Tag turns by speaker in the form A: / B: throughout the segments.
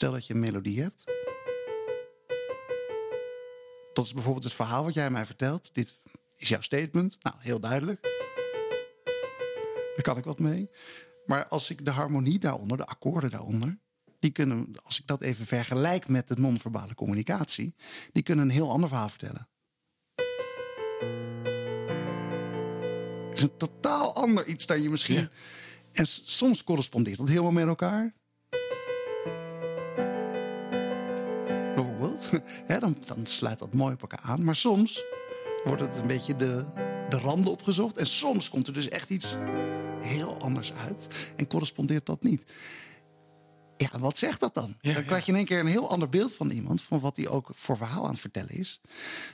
A: Stel dat je een melodie hebt. Dat is bijvoorbeeld het verhaal wat jij mij vertelt. Dit is jouw statement. Nou, heel duidelijk. Daar kan ik wat mee. Maar als ik de harmonie daaronder, de akkoorden daaronder, die kunnen, als ik dat even vergelijk met de non-verbale communicatie, die kunnen een heel ander verhaal vertellen. Het is een totaal ander iets dan je misschien.
B: Ja.
A: En soms correspondeert dat helemaal met elkaar. Bijvoorbeeld, hè, dan, dan sluit dat mooi op elkaar aan. Maar soms wordt het een beetje de, de randen opgezocht. En soms komt er dus echt iets heel anders uit. En correspondeert dat niet. Ja, wat zegt dat dan?
B: Ja,
A: dan krijg je in één keer een heel ander beeld van iemand. Van wat hij ook voor verhaal aan het vertellen is.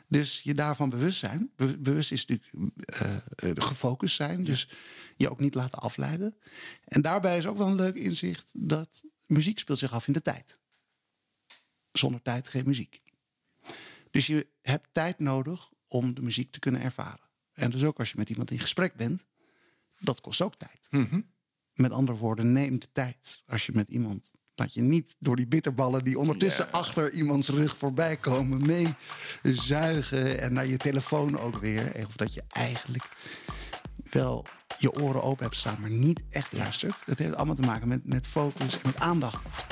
A: Dus je daarvan bewust zijn. Be- bewust is natuurlijk eh, eh, gefocust zijn. Dus je ook niet laten afleiden. En daarbij is ook wel een leuk inzicht. Dat muziek speelt zich af in de tijd. Zonder tijd geen muziek. Dus je hebt tijd nodig om de muziek te kunnen ervaren. En dus ook als je met iemand in gesprek bent. Dat kost ook tijd. Met andere woorden, neem de tijd. Als je met iemand. Laat je niet door die bitterballen die ondertussen achter iemands rug voorbij komen. mee zuigen. En naar je telefoon ook weer. Of dat je eigenlijk wel je oren open hebt staan, maar niet echt luistert. Dat heeft allemaal te maken met, met focus en met aandacht.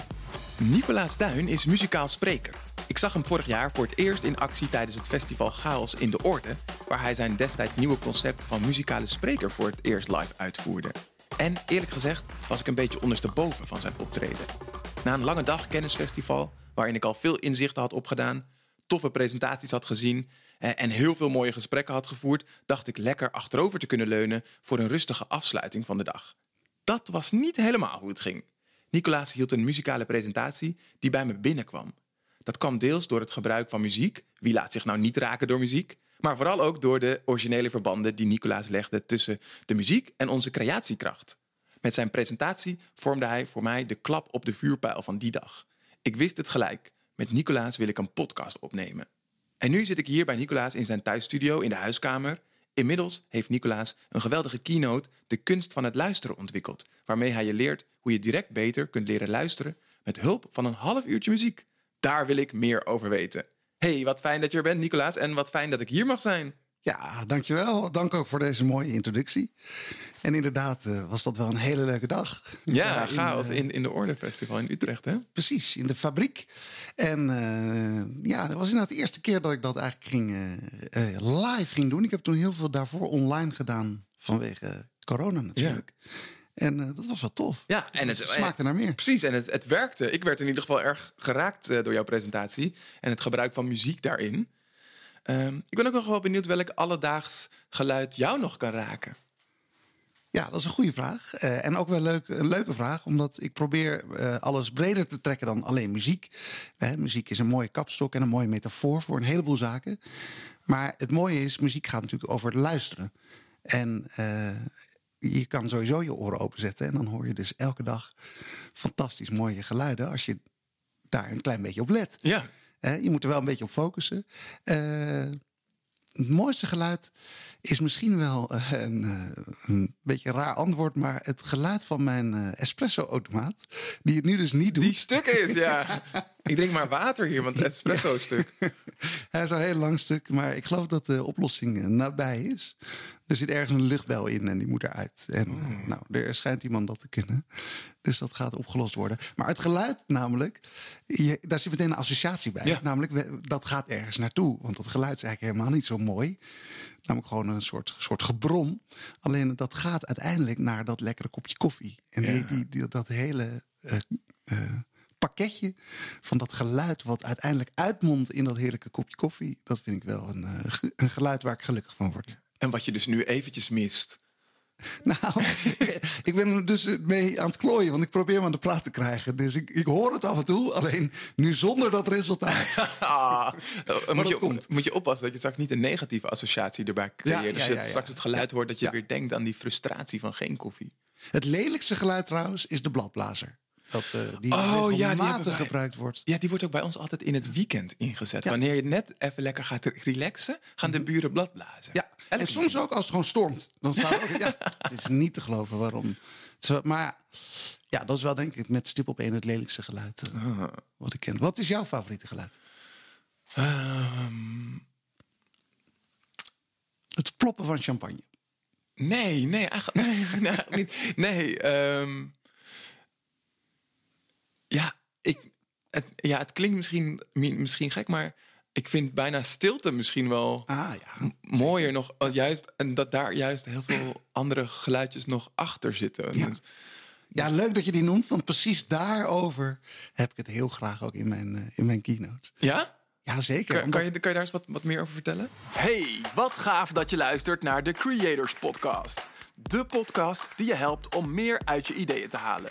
B: Nicolaas Duin is muzikaal spreker. Ik zag hem vorig jaar voor het eerst in actie tijdens het festival Chaos in de Orde, waar hij zijn destijds nieuwe concept van muzikale spreker voor het eerst live uitvoerde. En eerlijk gezegd was ik een beetje ondersteboven van zijn optreden. Na een lange dag kennisfestival, waarin ik al veel inzichten had opgedaan, toffe presentaties had gezien eh, en heel veel mooie gesprekken had gevoerd, dacht ik lekker achterover te kunnen leunen voor een rustige afsluiting van de dag. Dat was niet helemaal hoe het ging. Nicolaas hield een muzikale presentatie die bij me binnenkwam. Dat kwam deels door het gebruik van muziek. Wie laat zich nou niet raken door muziek? Maar vooral ook door de originele verbanden die Nicolaas legde tussen de muziek en onze creatiekracht. Met zijn presentatie vormde hij voor mij de klap op de vuurpijl van die dag. Ik wist het gelijk. Met Nicolaas wil ik een podcast opnemen. En nu zit ik hier bij Nicolaas in zijn thuisstudio in de huiskamer. Inmiddels heeft Nicolaas een geweldige keynote, de kunst van het luisteren, ontwikkeld. Waarmee hij je leert hoe je direct beter kunt leren luisteren met hulp van een half uurtje muziek. Daar wil ik meer over weten. Hey, wat fijn dat je er bent, Nicolaas. En wat fijn dat ik hier mag zijn.
A: Ja, dankjewel. Dank ook voor deze mooie introductie. En inderdaad eh, was dat wel een hele leuke dag.
B: Ja,
A: Daar
B: chaos
A: eh,
B: in, in de Orde Festival in Utrecht, hè?
A: Precies, in de fabriek. En eh, ja, dat was inderdaad de eerste keer dat ik dat eigenlijk ging, eh, eh, live ging doen. Ik heb toen heel veel daarvoor online gedaan vanwege corona natuurlijk. En eh, dat was wel tof.
B: Ja, en het
A: smaakte naar meer.
B: Precies, en het, het werkte. Ik werd in ieder geval erg geraakt eh, door jouw presentatie en het gebruik van muziek daarin. Ehm, ik ben ook nog wel benieuwd welk alledaags geluid jou nog kan raken.
A: Ja, dat is een goede vraag. Eh, en ook wel leuk, een leuke vraag, omdat ik probeer eh, alles breder te trekken dan alleen muziek. Eh, muziek is een mooie kapstok en een mooie metafoor voor een heleboel zaken. Maar het mooie is, muziek gaat natuurlijk over het luisteren. En je kan sowieso je oren openzetten en dan hoor je dus elke dag fantastisch mooie geluiden als je daar een klein beetje op let.
B: Ja.
A: Je moet er wel een beetje op focussen. Eh, het mooiste geluid is misschien wel eh, een, eh, een beetje raar antwoord, maar het geluid van mijn eh, espresso-automaat, die het nu dus niet doet.
B: Die stuk is, ja. ik drink maar water hier, want het espresso stuk.
A: Hij is al heel lang stuk, maar ik geloof dat de oplossing nabij is. Er zit ergens een luchtbel in en die moet eruit. En eh, nou, er schijnt iemand dat te kunnen. Dus dat gaat opgelost worden. Maar het geluid namelijk, je, daar zit meteen een associatie bij.
B: Ja.
A: Namelijk, dat gaat ergens naartoe. Want dat geluid is eigenlijk helemaal niet zo mooi. Namelijk gewoon een soort, soort gebrom. Alleen dat gaat uiteindelijk naar dat lekkere kopje koffie. En die,
B: Ja.
A: die, die- dat hele eh, eh, pakketje van dat geluid... wat uiteindelijk uitmondt in dat heerlijke kopje koffie... dat vind ik wel een, eh, een geluid waar ik gelukkig van word.
B: En wat je dus nu eventjes mist.
A: Nou, ik ben er dus mee aan het klooien, want ik probeer hem aan de praat te krijgen. Dus ik, ik hoor het af en toe, alleen nu zonder dat resultaat.
B: Ah, moet, je,
A: komt.
B: moet je oppassen dat je straks niet een negatieve associatie erbij creëert.
A: Ja,
B: dus
A: ja,
B: je
A: ja,
B: straks het geluid hoort dat je weer denkt aan die frustratie van geen koffie.
A: Het lelijkste geluid trouwens is de bladblazer. Dat, eh, die
B: Oh, ja, die wij.
A: gebruikt wordt.
B: Ja, die wordt ook bij ons altijd in het weekend ingezet.
A: Ja.
B: Wanneer je net even lekker gaat relaxen, gaan de buren bladblazen.
A: Ja, en soms ook als het gewoon stormt. Dan staat ook, ja, het is niet te geloven waarom. Maar ja, dat is wel denk ik met stip op één het lelijkste geluid eh,
B: Ah.
A: wat ik ken. Wat is jouw favoriete geluid?
B: Ehm,
A: Het ploppen van champagne.
B: nee, nee, eigenlijk, nee. Nee, ehm, ja, ik, het, ja, het klinkt misschien, mi- misschien gek, maar ik vind bijna stilte misschien wel
A: Ah ja.
B: mooier nog. eh, Juist, en dat daar juist heel veel andere geluidjes nog achter zitten.
A: Ja.
B: Dus-
A: Ja, leuk dat je die noemt, want precies daarover heb ik het heel graag ook in mijn, eh, in mijn keynote.
B: ja?
A: Ja, zeker.
B: Kan,
A: omdat-
B: kan, je, kan je daar eens wat, wat meer over vertellen?
C: Hey, wat gaaf dat je luistert naar de Creators Podcast. De podcast die je helpt om meer uit je ideeën te halen.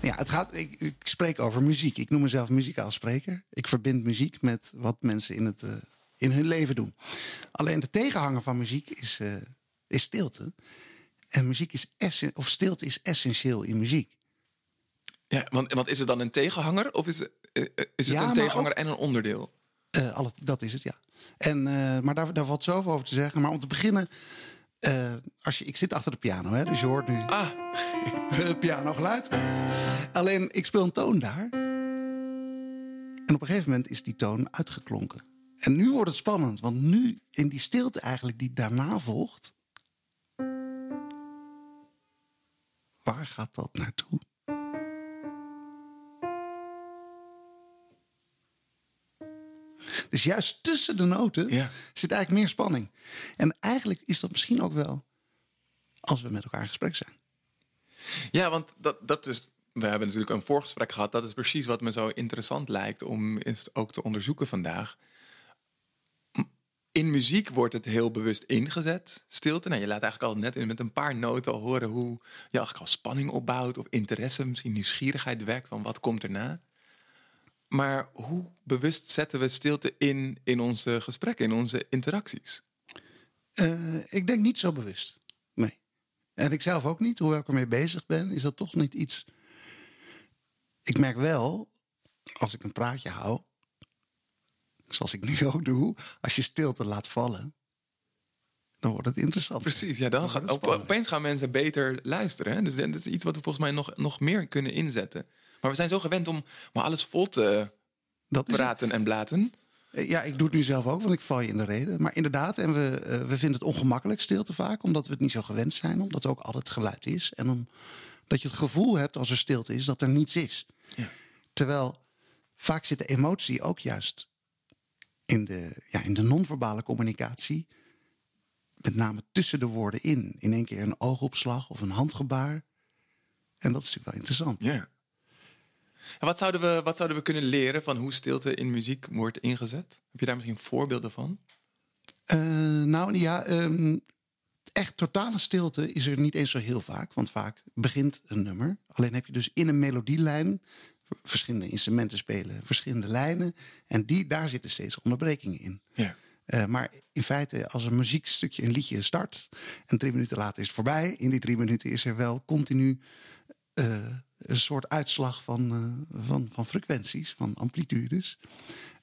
A: Ja, het gaat, ik, ik spreek over muziek. Ik noem mezelf muzikaal spreker. Ik verbind muziek met wat mensen in, het, eh, in hun leven doen. Alleen de tegenhanger van muziek is, eh, is stilte. En muziek is essen, of stilte is essentieel in muziek.
B: Ja, want, want is het dan een tegenhanger of is het, eh, is het
A: Ja,
B: een tegenhanger
A: ook-
B: en een onderdeel?
A: Alle, dat is het, ja. En, maar daar, daar valt zoveel over te zeggen. Maar om te beginnen, eh, als je, ik zit achter de piano, hè, dus je hoort nu
B: Ah,
A: het pianogeluid. Alleen, ik speel een toon daar. En op een gegeven moment is die toon uitgeklonken. En nu wordt het spannend, want nu, in die stilte eigenlijk die daarna volgt... Waar gaat dat naartoe? Dus juist tussen de noten
B: Ja.
A: zit eigenlijk meer spanning. En eigenlijk is dat misschien ook wel als we met elkaar in gesprek zijn.
B: ja, want dat, dat is. We hebben natuurlijk een voorgesprek gehad. Dat is precies wat me zo interessant lijkt om ook te onderzoeken vandaag. In muziek wordt het heel bewust ingezet, stilte. Nou, je laat eigenlijk al net in- met een paar noten al horen hoe je eigenlijk al spanning opbouwt of interesse, misschien nieuwsgierigheid wekt van wat komt erna. Maar hoe bewust zetten we stilte in in onze gesprekken, in onze interacties?
A: Eh, ik denk niet zo bewust. Nee. En ik zelf ook niet. Hoewel ik ermee bezig ben, is dat toch niet iets. Ik merk wel, als ik een praatje hou, zoals ik nu ook doe, als je stilte laat vallen, dan wordt het interessant.
B: Precies, ja, dan gaat, opeens gaan mensen beter luisteren. Hè? Dus dat is iets wat we volgens mij nog, nog meer kunnen inzetten. Maar we zijn zo gewend om maar alles vol te
A: Dat
B: praten en blaten.
A: Eh, Ja, ik doe het nu zelf ook, want ik val je in de reden. Maar inderdaad, en we, eh, we vinden het ongemakkelijk stilte vaak, omdat we het niet zo gewend zijn, omdat er ook altijd geluid is. En omdat je het gevoel hebt als er stilte is dat er niets is.
B: Ja.
A: Terwijl vaak zit de emotie ook juist in de, ja, in de non-verbale communicatie. Met name tussen de woorden in. In één keer een oogopslag of een handgebaar. En dat is natuurlijk wel interessant.
B: Ja. En wat zouden, we, wat zouden we kunnen leren van hoe stilte in muziek wordt ingezet? Heb je daar misschien voorbeelden van?
A: Eh, nou ja, ehm, echt totale stilte is er niet eens zo heel vaak. Want vaak begint een nummer. Alleen heb je dus in een melodielijn verschillende instrumenten spelen, verschillende lijnen. En die, daar zitten steeds onderbrekingen in.
B: Ja.
A: Eh, maar in feite, als een muziekstukje, een liedje start... en drie minuten later is het voorbij... in die drie minuten is er wel continu een soort uitslag van, eh, van, van frequenties, van amplitudes.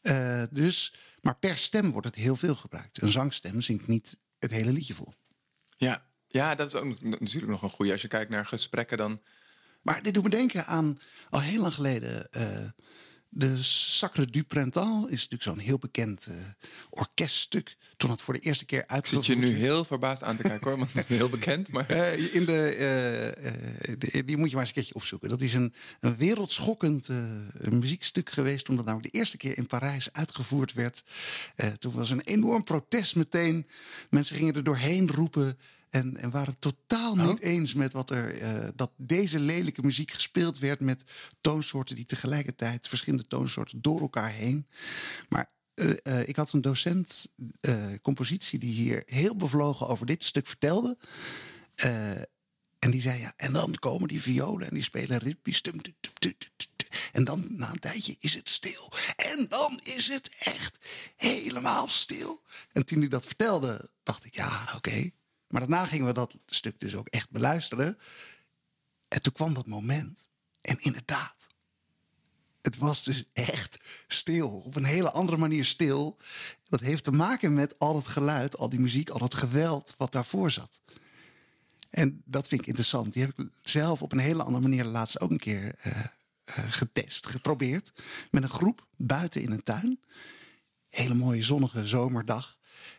A: Eh, dus, maar per stem wordt het heel veel gebruikt. Een zangstem zingt niet het hele liedje vol.
B: Ja. ja, dat is ook natuurlijk nog een goede. Als je kijkt naar gesprekken, dan
A: Maar dit doet me denken aan al heel lang geleden. eh, de Sacre du Printemps is natuurlijk zo'n heel bekend eh, orkeststuk. Toen het voor de eerste keer
B: zit
A: uitgevoerd
B: je nu heel verbaasd aan te kijken hoor. Want heel bekend, maar...
A: Eh, in de, eh, de- die moet je maar eens een keertje opzoeken. Dat is een, een wereldschokkend muziekstuk geweest. Toen dat namelijk de eerste keer in Parijs uitgevoerd werd. Toen was een enorm protest meteen. Mensen gingen er doorheen roepen. En, en waren het totaal niet eens met wat er. eh, dat deze lelijke muziek gespeeld werd. met toonsoorten die tegelijkertijd. verschillende toonsoorten door elkaar heen. Maar eh, eh, ik had een docent compositie die hier heel bevlogen over dit stuk vertelde. En die zei ja, en dan komen die violen en die spelen ritmisch. tum, tum, tum, tum, tum, tum. En dan na een tijdje is het stil. En dan is het echt helemaal stil. En toen hij dat vertelde, dacht ik ja, oké. Maar daarna gingen we dat stuk dus ook echt beluisteren. En toen kwam dat moment. En inderdaad, het was dus echt stil. Op een hele andere manier stil. Dat heeft te maken met al het geluid, al die muziek, al het geweld wat daarvoor zat. En dat vind ik interessant. Die heb ik zelf op een hele andere manier laatst ook een keer eh, eh, getest, geprobeerd. Met een groep buiten in een tuin. Hele mooie zonnige zomerdag.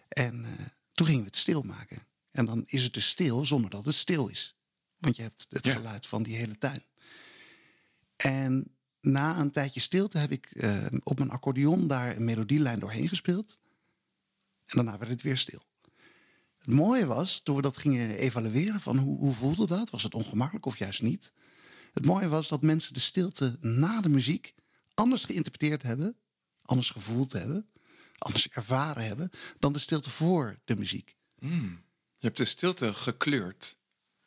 A: En eh, toen gingen we het stil maken. En dan is het dus stil zonder dat het stil is. Want je hebt het
B: Ja.
A: geluid van die hele tuin. En na een tijdje stilte heb ik eh, op mijn accordeon daar een melodielijn doorheen gespeeld. En daarna werd het weer stil. Het mooie was, toen we dat gingen evalueren van hoe, hoe voelde dat? Was het ongemakkelijk of juist niet? Het mooie was dat mensen de stilte na de muziek anders geïnterpreteerd hebben, anders gevoeld hebben, anders ervaren hebben dan de stilte voor de muziek.
B: Je hebt de stilte gekleurd.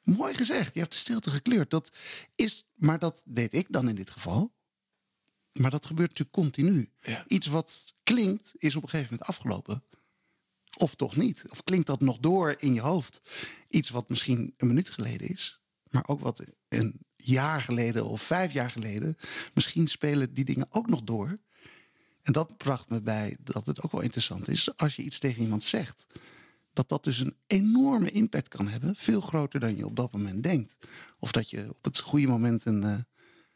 A: Mooi gezegd, je hebt de stilte gekleurd. Dat is, maar dat deed ik dan in dit geval. Maar dat gebeurt natuurlijk continu.
B: Ja.
A: Iets wat klinkt, is op een gegeven moment afgelopen. Of toch niet? Of klinkt dat nog door in je hoofd? Iets wat misschien een minuut geleden is, maar ook wat een jaar geleden of vijf jaar geleden. Misschien spelen die dingen ook nog door. En dat bracht me bij dat het ook wel interessant is als je iets tegen iemand zegt. Dat dat dus een enorme impact kan hebben. Veel groter dan je op dat moment denkt. Of dat je op het goede moment een, eh,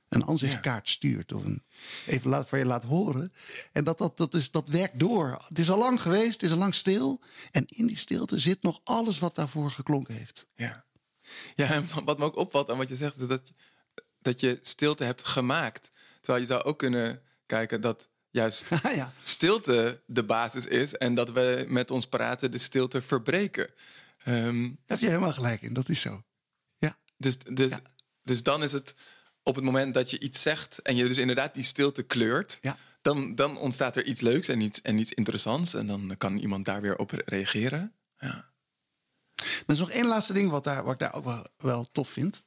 A: een aanzichtkaart stuurt. Of een, even laat, voor je laat horen. En dat, dat, dat, is, dat werkt door. Het is al lang geweest, het is al lang stil. En in die stilte zit nog alles wat daarvoor geklonken heeft.
B: Ja. Ja, en wat me ook opvalt aan wat je zegt, is dat, dat je stilte hebt gemaakt. Terwijl je zou ook kunnen kijken dat juist
A: Ah ja.
B: stilte de basis is en dat we met ons praten de stilte verbreken. Ehm,
A: Daar heb je helemaal gelijk in, dat is zo. Ja,
B: dus, dus,
A: Ja.
B: dus dan is het op het moment dat je iets zegt en je dus inderdaad die stilte kleurt,
A: Ja.
B: dan, dan ontstaat er iets leuks en iets, en iets interessants en dan kan iemand daar weer op reageren. Ja.
A: Er is nog één laatste ding wat, daar, wat ik daar ook wel, wel tof vind.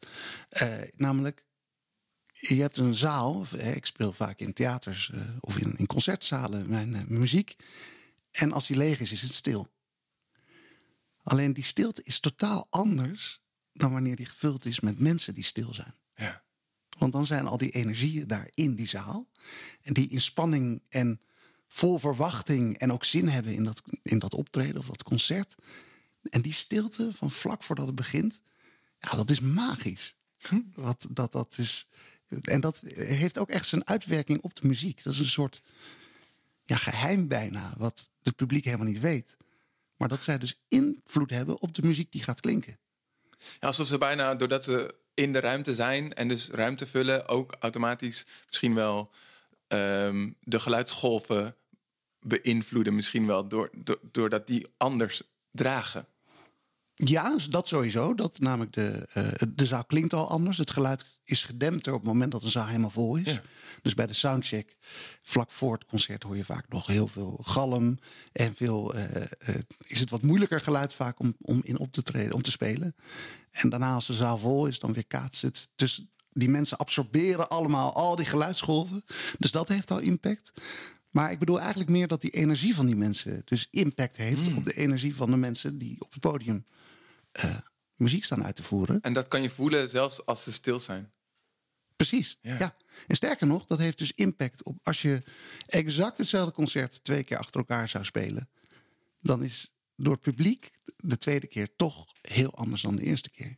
A: Eh, namelijk, je hebt een zaal. Ik speel vaak in theaters eh, of in, in concertzalen mijn eh, muziek. En als die leeg is, is het stil. Alleen die stilte is totaal anders dan wanneer die gevuld is met mensen die stil zijn.
B: Ja.
A: Want dan zijn al die energieën daar in die zaal. En die in spanning en vol verwachting en ook zin hebben in dat, in dat optreden of dat concert. En die stilte van vlak voordat het begint, ja, dat is magisch. Wat, dat, dat is, en dat heeft ook echt zijn uitwerking op de muziek. Dat is een soort ja, geheim bijna, wat het publiek helemaal niet weet. Maar dat zij dus invloed hebben op de muziek die gaat klinken.
B: Ja, alsof ze bijna, doordat ze in de ruimte zijn en dus ruimte vullen, ook automatisch misschien wel ehm, de geluidsgolven beïnvloeden. Misschien wel door, door, doordat die anders dragen.
A: Ja, dat sowieso. Dat namelijk de, eh, de zaal klinkt al anders. Het geluid is gedempter op het moment dat een zaal helemaal vol is.
B: Ja.
A: Dus bij de soundcheck, vlak voor het concert, hoor je vaak nog heel veel galm. En veel, eh, eh, is het wat moeilijker geluid vaak om, om in op te treden, om te spelen. En daarna, als de zaal vol is, dan weer kaatst het. Dus die mensen absorberen allemaal al die geluidsgolven. Dus dat heeft al impact. Maar ik bedoel eigenlijk meer dat die energie van die mensen dus impact heeft op de energie van de mensen die op het podium eh, muziek staan uit te voeren.
B: En dat kan je voelen zelfs als ze stil zijn.
A: Precies.
B: Ja.
A: Ja. En sterker nog, dat heeft dus impact op als je exact hetzelfde concert twee keer achter elkaar zou spelen. Dan is door het publiek de tweede keer toch heel anders dan de eerste keer.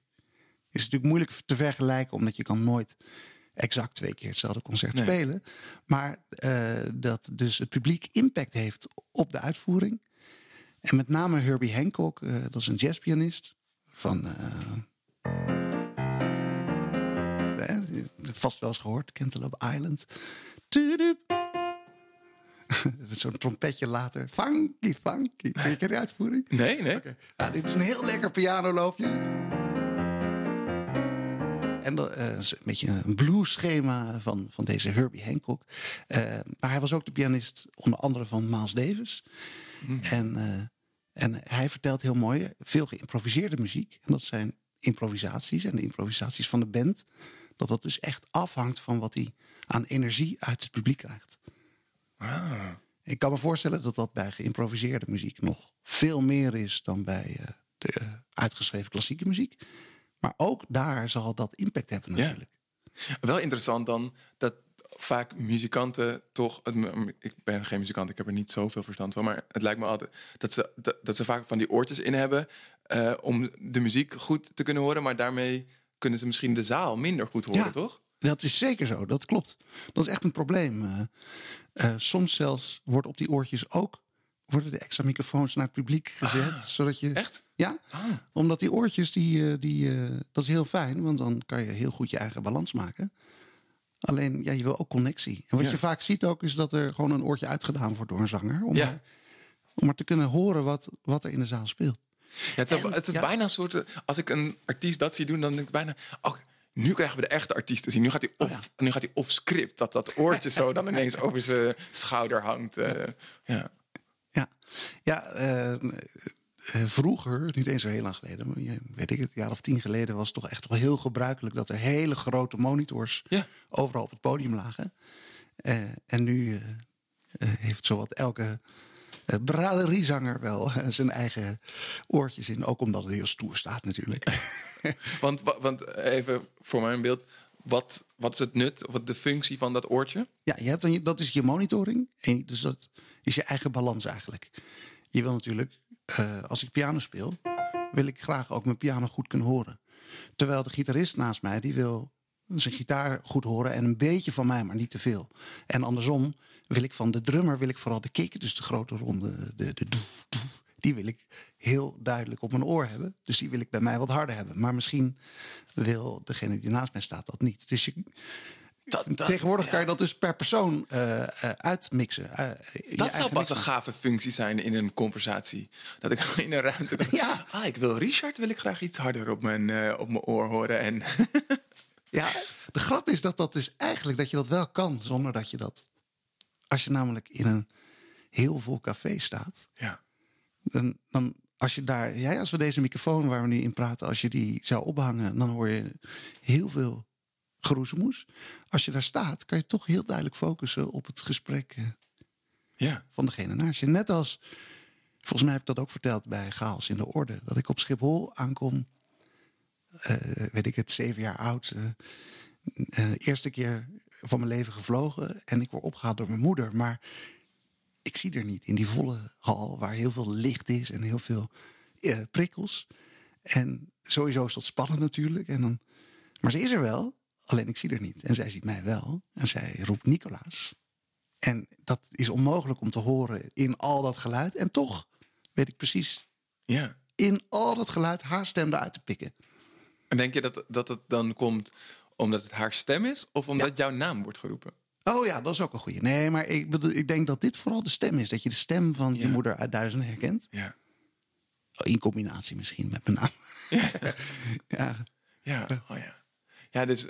A: Is natuurlijk moeilijk te vergelijken, omdat je kan nooit exact twee keer hetzelfde concert
B: Nee.
A: spelen. Maar eh, dat dus het publiek impact heeft op de uitvoering. En met name Herbie Hancock, eh, dat is een jazzpianist van. eh, vast wel eens gehoord, Cantaloupe Island. Zo'n trompetje later. Funky, funky. Ken je die uitvoering?
B: Nee, nee.
A: Nou, dit is een heel lekker pianoloopje. En eh, een beetje een blues-schema van, van deze Herbie Hancock. Eh, maar hij was ook de pianist onder andere van Miles Davis. En, eh, en hij vertelt heel mooi, veel geïmproviseerde muziek. En dat zijn improvisaties en de improvisaties van de band, dat dat dus echt afhangt van wat hij aan energie uit het publiek krijgt.
B: Ah.
A: Ik kan me voorstellen dat dat bij geïmproviseerde muziek nog veel meer is dan bij eh, de uitgeschreven klassieke muziek. Maar ook daar zal dat impact hebben
B: Ja.
A: natuurlijk.
B: Wel interessant dan dat vaak muzikanten toch. Ik ben geen muzikant, ik heb er niet zoveel verstand van. Maar het lijkt me altijd dat ze, dat, dat ze vaak van die oortjes in hebben. eh, om de muziek goed te kunnen horen. Maar daarmee kunnen ze misschien de zaal minder goed horen,
A: Ja.
B: toch?
A: Dat is zeker zo, dat klopt. Dat is echt een probleem. Eh, eh, soms zelfs wordt op die oortjes ook worden de extra microfoons naar het publiek gezet, zodat je
B: Ah, Echt?
A: Ja,
B: Ah.
A: omdat die oortjes, die, die, dat is heel fijn, want dan kan je heel goed je eigen balans maken. Alleen, ja, je wil ook connectie. En wat
B: Ja.
A: je vaak ziet ook, is dat er gewoon een oortje uitgedaan wordt door een zanger. Om,
B: Ja.
A: maar, om maar te kunnen horen wat, wat er in de zaal speelt.
B: Ja, het,
A: En-
B: het is
A: ja.
B: bijna een soort. eh, Als ik een artiest dat zie doen, dan denk ik bijna. Oh, nu krijgen we de echte artiest te zien. Nu gaat hij
A: Oh,
B: off, nu gaat hij off script. Dat dat oortje zo dan ineens over zijn schouder hangt. eh, ja.
A: Ja, ja eh, eh, vroeger, niet eens zo heel lang geleden, maar weet ik het, een jaar of tien geleden was het toch echt wel heel gebruikelijk dat er hele grote monitors
B: Ja.
A: overal op het podium lagen. Eh, en nu eh, eh, heeft zowat elke uh, braderiezanger wel eh, zijn eigen oortjes in. Ook omdat het heel stoer staat natuurlijk.
B: Want, wa- want even voor mijn beeld. Wat, wat is het nut of de functie van dat oortje?
A: Ja, je hebt dan, dat is je monitoring. En dus dat is je eigen balans eigenlijk. Je wil natuurlijk, eh, als ik piano speel, wil ik graag ook mijn piano goed kunnen horen. Terwijl de gitarist naast mij, die wil zijn gitaar goed horen en een beetje van mij, maar niet te veel. En andersom wil ik van de drummer wil ik vooral de kick, dus de grote ronde, de, de doef, doef, die wil ik heel duidelijk op mijn oor hebben. Dus die wil ik bij mij wat harder hebben. Maar misschien wil degene die naast mij staat dat niet. Dus je, Tegenwoordig kan je dat dus per persoon eh, eh, uitmixen. je
B: Dat zou pas een gave functie zijn in een conversatie. Dat ik in een ruimte.
A: Ja.
B: Ah, ik wil Richard, wil ik graag iets harder op mijn, op mijn oor horen. En
A: Ja, de grap is dat dat dus eigenlijk dat je dat wel kan zonder dat je dat. Als je namelijk in een heel vol café staat,
B: ja.
A: dan, dan als je daar, ja, als we deze microfoon waar we nu in praten, als je die zou ophangen, dan hoor je heel veel geroezemoes. Als je daar staat, kan je toch heel duidelijk focussen op het gesprek eh,
B: ja.
A: van degene naast je. Net als, volgens mij heb ik dat ook verteld bij Chaos in de Orde, dat ik op Schiphol aankom, eh, weet ik het, zeven jaar oud, eh, eerste keer van mijn leven gevlogen en ik word opgehaald door mijn moeder, maar ik zie er niet in die volle hal waar heel veel licht is en heel veel prikkels. En sowieso is dat spannend natuurlijk. En dan, maar ze is er wel, alleen ik zie er niet. En zij ziet mij wel en zij roept Nicolaas. En dat is onmogelijk om te horen in al dat geluid. En toch weet ik precies
B: ja.
A: in al dat geluid haar stem eruit te pikken.
B: En denk je dat, dat het dan komt omdat het haar stem is? Of omdat jouw naam wordt geroepen?
A: Oh ja, dat is ook een goeie. Nee, maar ik, bedoel, ik denk dat dit vooral de stem is. Dat je de stem van je
B: Ja.
A: moeder uit duizenden herkent.
B: Ja.
A: In combinatie misschien met mijn naam. ja.
B: Ja, oh ja. Ja, dus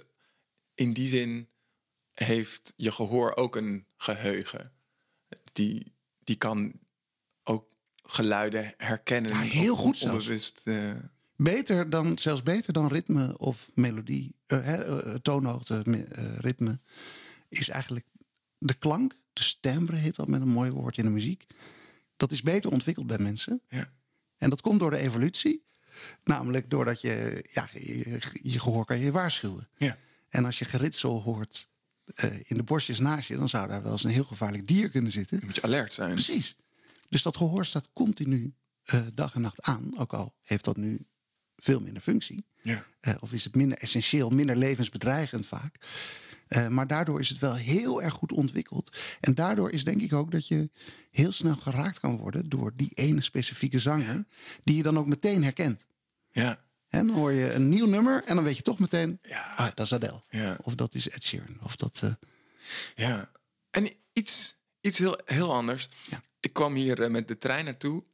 B: in die zin heeft je gehoor ook een geheugen. Die, die kan ook geluiden herkennen.
A: Ja, heel goed zelfs.
B: Onbewust. eh,
A: Beter dan, zelfs beter dan ritme of melodie. eh, toonhoogte, me- ritme. Is eigenlijk de klank, de stembre heet dat met een mooi woord in de muziek. Dat is beter ontwikkeld bij mensen.
B: ja.
A: En dat komt door de evolutie. Namelijk doordat je, ja, je, je gehoor kan je waarschuwen.
B: Ja.
A: En als je geritsel hoort eh, in de borstjes naast je, dan zou daar wel eens een heel gevaarlijk dier kunnen zitten.
B: Dan moet je alert zijn.
A: Precies. Dus dat gehoor staat continu eh, dag en nacht aan. Ook al heeft dat nu veel minder functie.
B: Ja.
A: Eh, of is het minder essentieel, minder levensbedreigend vaak. Maar daardoor is het wel heel erg goed ontwikkeld. En daardoor is denk ik ook dat je heel snel geraakt kan worden door die ene specifieke zanger. Die je dan ook meteen herkent.
B: Ja.
A: En dan hoor je een nieuw nummer en dan weet je toch meteen,
B: Ja.
A: ah, dat is Adele.
B: Ja.
A: Of dat is Ed Sheeran. Of dat, eh,
B: Ja. En iets, iets heel, heel anders.
A: Ja.
B: Ik kwam hier eh, met de trein naartoe.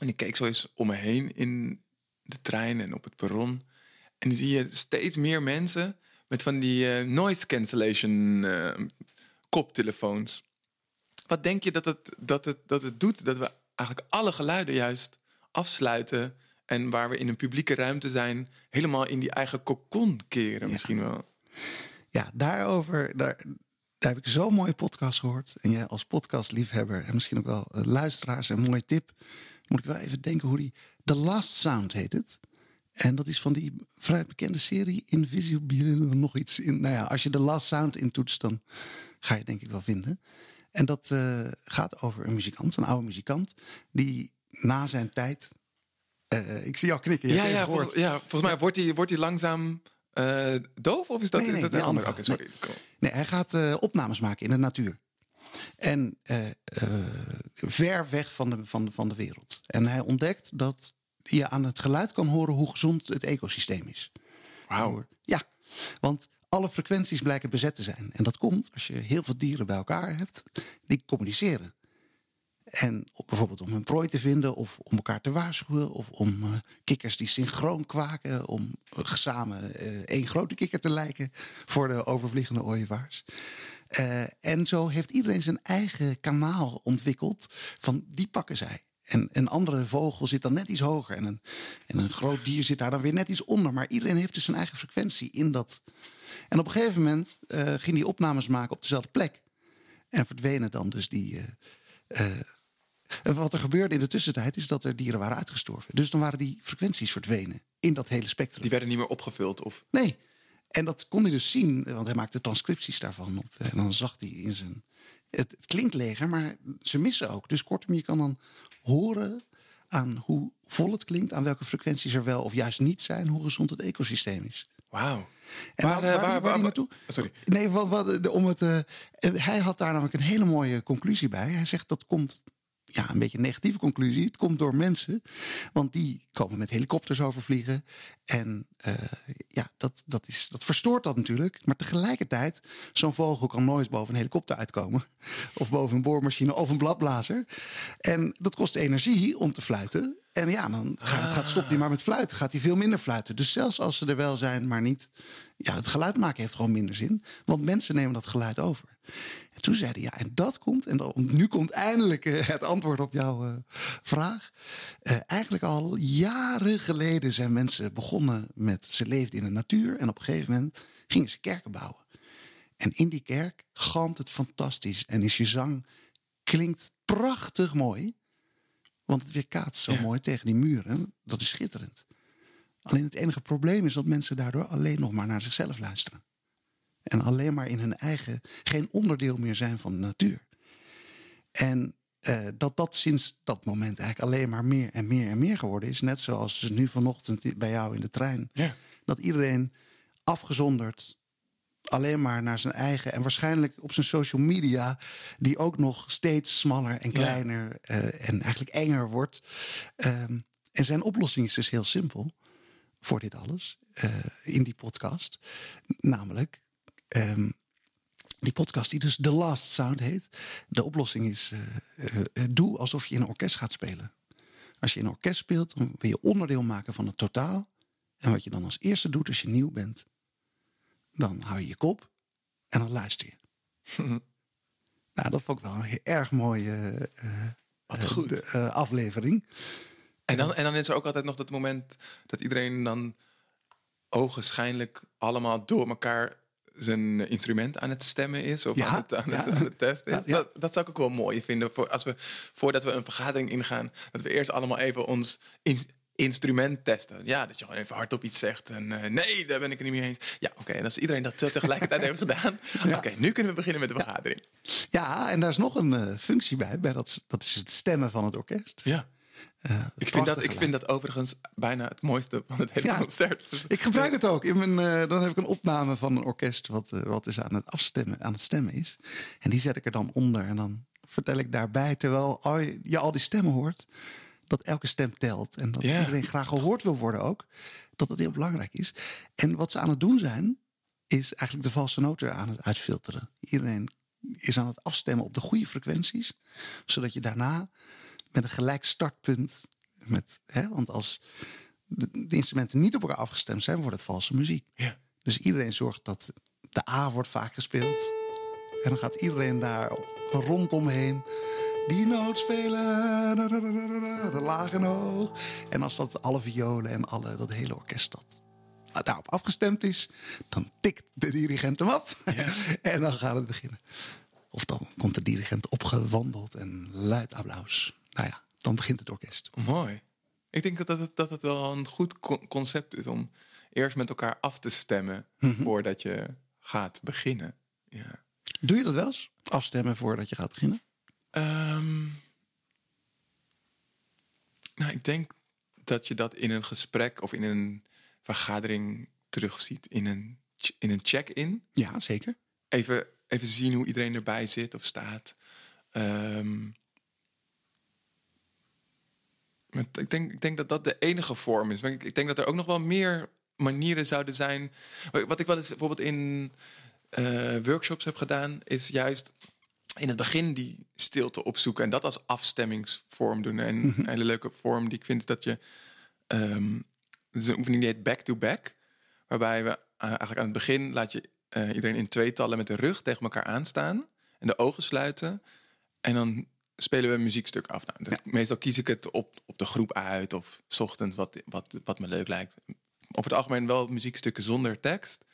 B: En ik keek zo eens om me heen in de trein en op het perron. En dan zie je steeds meer mensen met van die eh, noise cancellation koptelefoons. Wat denk je dat het, dat, het, dat het doet? Dat we eigenlijk alle geluiden juist afsluiten En waar we in een publieke ruimte zijn, helemaal in die eigen kokon keren misschien wel.
A: Ja, daarover, daar, daar heb ik zo'n mooie podcast gehoord. En jij als podcastliefhebber en misschien ook wel eh, luisteraars, een mooie tip. Moet ik wel even denken hoe die... The Last Sound heet het. En dat is van die vrij bekende serie Invisible nog iets. In, nou ja, als je The Last Sound intoetst, dan ga je denk ik wel vinden. En dat eh, gaat over een muzikant, een oude muzikant, die na zijn tijd. Eh, ik zie jou knikken. je
B: Ja, ja, ja, volgens mij wordt hij wordt hij langzaam eh, doof of is dat,
A: Nee,
B: dat
A: nee,
B: een ander?
A: andere
B: Oké, sorry.
A: Nee, hij gaat eh, opnames maken in de natuur. En ver weg van de, van, de, van de wereld. En hij ontdekt dat je aan het geluid kan horen hoe gezond het ecosysteem is.
B: Wauw.
A: Ja, want alle frequenties blijken bezet te zijn. En dat komt als je heel veel dieren bij elkaar hebt die communiceren. En bijvoorbeeld om hun prooi te vinden, of om elkaar te waarschuwen, of om eh, kikkers die synchroon kwaken, om eh, samen eh, één grote kikker te lijken voor de overvliegende ooievaars. En zo heeft iedereen zijn eigen kanaal ontwikkeld van die pakken zij. En een andere vogel zit dan net iets hoger. En een, en een groot dier zit daar dan weer net iets onder. Maar iedereen heeft dus zijn eigen frequentie in dat. En op een gegeven moment eh, ging hij opnames maken op dezelfde plek. En verdwenen dan dus die. En wat er gebeurde in de tussentijd is dat er dieren waren uitgestorven. Dus dan waren die frequenties verdwenen in dat hele spectrum.
B: Die werden niet meer opgevuld. Of...
A: Nee. En dat kon hij dus zien, want hij maakte transcripties daarvan op. En dan zag hij in zijn. Het, het klinkt leger, maar ze missen ook. Dus kortom, je kan dan horen aan hoe vol het klinkt, aan welke frequenties er wel of juist niet zijn, hoe gezond het ecosysteem is.
B: Wauw.
A: En waar,
B: eh,
A: waar,
B: waar-
A: waar, waar naartoe?
B: Sorry.
A: Nee, wat, wat, om het, eh, hij had daar namelijk een hele mooie conclusie bij. Hij zegt dat komt, ja, een beetje een negatieve conclusie. Het komt door mensen, want die komen met helikopters overvliegen. En eh, ja, dat, dat, is, dat verstoort dat natuurlijk. Maar tegelijkertijd, zo'n vogel kan nooit boven een helikopter uitkomen. Of boven een boormachine of een bladblazer. En dat kost energie om te fluiten. En ja, dan gaat, gaat, stopt hij maar met fluiten. Gaat hij veel minder fluiten. Dus zelfs als ze er wel zijn, maar niet. Ja, het geluid maken heeft gewoon minder zin. Want mensen nemen dat geluid over. En toen zeiden ja, en dat komt. En dan, nu komt eindelijk eh, het antwoord op jouw eh, vraag. Eh, eigenlijk al jaren geleden zijn mensen begonnen met. Ze leefden in de natuur. En op een gegeven moment gingen ze kerken bouwen. En in die kerk galmt het fantastisch. En is je zang klinkt prachtig mooi. Want het weerkaatst zo
B: Ja.
A: mooi tegen die muren. Dat is schitterend. Alleen het enige probleem is dat mensen daardoor alleen nog maar naar zichzelf luisteren. En alleen maar in hun eigen, geen onderdeel meer zijn van de natuur. En eh, dat dat sinds dat moment eigenlijk alleen maar meer en meer en meer geworden is. Net zoals nu vanochtend bij jou in de trein.
B: Ja.
A: Dat iedereen afgezonderd alleen maar naar zijn eigen en waarschijnlijk op zijn social media, die ook nog steeds smaller en kleiner eh, en eigenlijk enger wordt. Ehm, en zijn oplossing is dus heel simpel voor dit alles eh, in die podcast. Namelijk, ehm, die podcast die dus The Last Sound heet. De oplossing is, eh, eh, eh, doe alsof je in een orkest gaat spelen. Als je in een orkest speelt, dan wil je onderdeel maken van het totaal. En wat je dan als eerste doet als je nieuw bent, dan hou je je kop en dan luister je. nou, dat vond ik wel een erg mooie
B: Wat goed.
A: de, eh, aflevering.
B: En dan, en dan is er ook altijd nog dat moment dat iedereen dan ogenschijnlijk allemaal door elkaar zijn instrument aan het stemmen is of
A: Ja,
B: aan, het, aan, het,
A: ja.
B: aan het testen is.
A: Ja.
B: Dat, dat zou ik ook wel mooi vinden. Voor als we, voordat we een vergadering ingaan, dat we eerst allemaal even ons in- instrument testen. Ja, dat je gewoon even hardop iets zegt. En eh, nee, daar ben ik het niet mee eens. Ja, oké, en als iedereen dat tegelijkertijd heeft gedaan. Oké, nu kunnen we beginnen met de vergadering.
A: Ja, en daar is nog een eh, functie bij. bij dat, dat is het stemmen van het orkest.
B: Ja.
A: Eh,
B: Ik vind, dat, ik vind dat overigens bijna het mooiste van het hele
A: Ja.
B: concert.
A: Ik gebruik het ook. In mijn, eh, dan heb ik een opname van een orkest wat, eh, wat is aan het afstemmen, aan het stemmen is. En die zet ik er dan onder. En dan vertel ik daarbij, terwijl al je, je al die stemmen hoort, dat elke stem telt. En dat iedereen graag gehoord wil worden ook. Dat dat heel belangrijk is. En wat ze aan het doen zijn, is eigenlijk de valse noten aan het uitfilteren. Iedereen is aan het afstemmen op de goede frequenties. Zodat je daarna met een gelijk startpunt. Met, hè, want als de, de instrumenten niet op elkaar afgestemd zijn, wordt het valse muziek.
B: Ja.
A: Dus iedereen zorgt dat de A wordt vaak gespeeld. En dan gaat iedereen daar rondomheen. die noot spelen, de lage en hoog. En als dat alle violen en alle, dat hele orkest dat daarop afgestemd is, dan tikt de dirigent hem af. en dan gaat het beginnen. Of dan komt de dirigent opgewandeld en luid applaus. Nou ja, dan begint het orkest.
B: Mooi. Ik denk dat het, dat het wel een goed concept is om eerst met elkaar af te stemmen
A: Mhm.
B: voordat je gaat beginnen. Ja.
A: Doe je dat wel eens? Afstemmen voordat je gaat beginnen?
B: Ehm, nou, ik denk dat je dat in een gesprek of in een vergadering terugziet in een, in een check-in.
A: Ja, zeker.
B: Even, even zien hoe iedereen erbij zit of staat. Ehm, maar ik, denk, ik denk dat dat de enige vorm is. Maar ik, ik denk dat er ook nog wel meer manieren zouden zijn. Wat ik wel eens bijvoorbeeld in eh, workshops heb gedaan, is juist in het begin die stilte opzoeken en dat als afstemmingsvorm doen. En een hele leuke vorm die ik vind is dat je. het is een oefening die heet back-to-back. waarbij we eh, eigenlijk aan het begin laat je eh, iedereen in tweetallen met de rug tegen elkaar aanstaan en de ogen sluiten. En dan spelen we een muziekstuk af. Nou, dat- Meestal kies ik het op, op de groep uit of 's ochtends wat, wat, wat me leuk lijkt. Over het algemeen wel muziekstukken zonder tekst.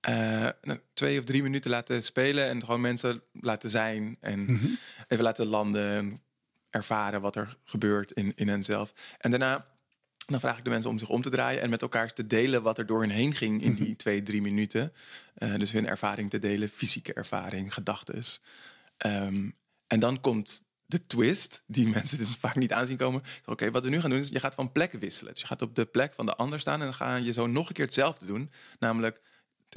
B: Eh, nou, twee of drie minuten laten spelen en gewoon mensen laten zijn en even laten landen en ervaren wat er gebeurt in, in henzelf. En daarna dan vraag ik de mensen om zich om te draaien en met elkaar te delen wat er door hen heen ging in die twee, drie minuten. Eh, dus hun ervaring te delen, fysieke ervaring, gedachten. Ehm, en dan komt de twist, die mensen dus vaak niet aanzien komen. Oké, wat we nu gaan doen is, je gaat van plek wisselen. Dus je gaat op de plek van de ander staan en dan ga je zo nog een keer hetzelfde doen. Namelijk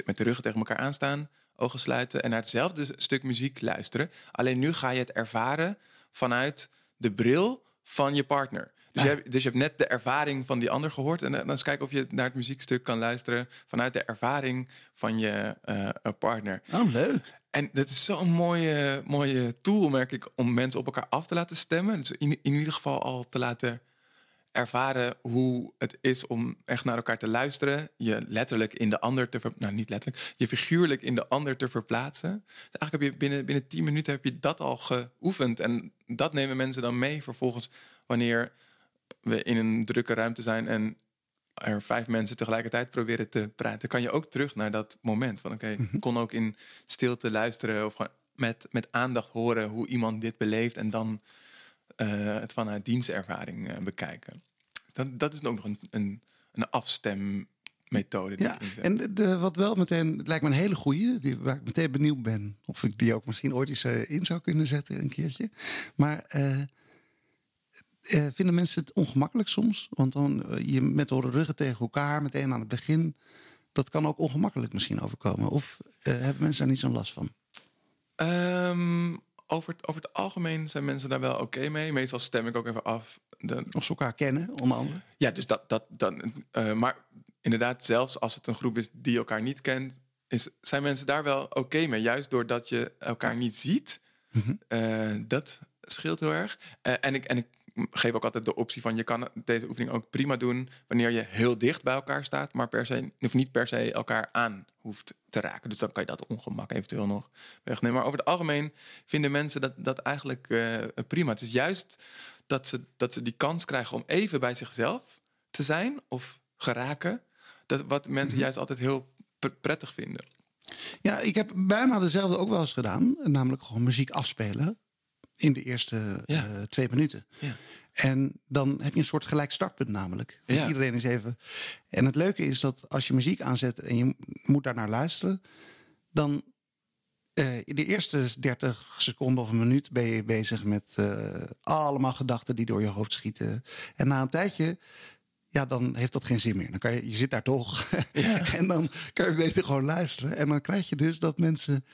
B: met de ruggen tegen elkaar aanstaan, ogen sluiten en naar hetzelfde stuk muziek luisteren. Alleen nu ga je het ervaren vanuit de bril van je partner. Dus, je hebt, dus je hebt net de ervaring van die ander gehoord. En dan eens kijken of je naar het muziekstuk kan luisteren vanuit de ervaring van je eh, partner.
A: Oh, leuk.
B: En dat is zo'n mooie, mooie tool, merk ik, om mensen op elkaar af te laten stemmen. Dus in, in ieder geval al te laten ervaren hoe het is om echt naar elkaar te luisteren. Je letterlijk in de ander te ver, nou niet letterlijk, je figuurlijk in de ander te verplaatsen. Dus eigenlijk heb je binnen, binnen 10 minuten heb je dat al geoefend. En dat nemen mensen dan mee vervolgens wanneer we in een drukke ruimte zijn en er vijf mensen tegelijkertijd proberen te praten, kan je ook terug naar dat moment. Van oké, ik kon ook in stilte luisteren of met, met aandacht horen hoe iemand dit beleeft en dan eh, het vanuit dienstervaring eh, bekijken. Dat, dat is ook nog een, een, een afstemmethode.
A: Ja, en de, de- wat wel meteen, het lijkt me een hele goeie, die, waar ik meteen benieuwd ben of ik die ook misschien ooit eens eh, in zou kunnen zetten een keertje. Maar eh, vinden mensen het ongemakkelijk soms? Want dan eh, je met de ruggen tegen elkaar meteen aan het begin, dat kan ook ongemakkelijk misschien overkomen. Of eh, hebben mensen daar niet zo'n last van?
B: Ehm, over, het, over het algemeen zijn mensen daar wel oké mee. Meestal stem ik ook even af. De,
A: Of ze elkaar kennen, onder andere?
B: Ja, dus dat, dat, dan, maar inderdaad, zelfs als het een groep is die elkaar niet kent, is, zijn mensen daar wel oké mee. Juist doordat je elkaar niet ziet, Eh, dat scheelt heel erg. En, ik, en ik geef ook altijd de optie van, je kan deze oefening ook prima doen wanneer je heel dicht bij elkaar staat, maar per se, of niet per se elkaar aan hoeft te raken. Dus dan kan je dat ongemak eventueel nog wegnemen. Maar over het algemeen vinden mensen dat, dat eigenlijk eh, prima. Het is juist dat ze, dat ze die kans krijgen om even bij zichzelf te zijn of geraken. Dat wat mensen juist altijd heel pr- prettig vinden.
A: Ja, ik heb bijna dezelfde ook wel eens gedaan. Namelijk gewoon muziek afspelen in de eerste
B: Ja.
A: eh, twee minuten.
B: Ja.
A: En dan heb je een soort gelijk startpunt namelijk.
B: Ja.
A: Iedereen is even... En het leuke is dat als je muziek aanzet en je moet daar naar luisteren... dan eh, in de eerste 30 seconden of een minuut ben je bezig met eh, allemaal gedachten die door je hoofd schieten. En na een tijdje, ja, dan heeft dat geen zin meer. Dan kan je, je zit daar toch. en dan kan je beter gewoon luisteren. En dan krijg je dus dat mensen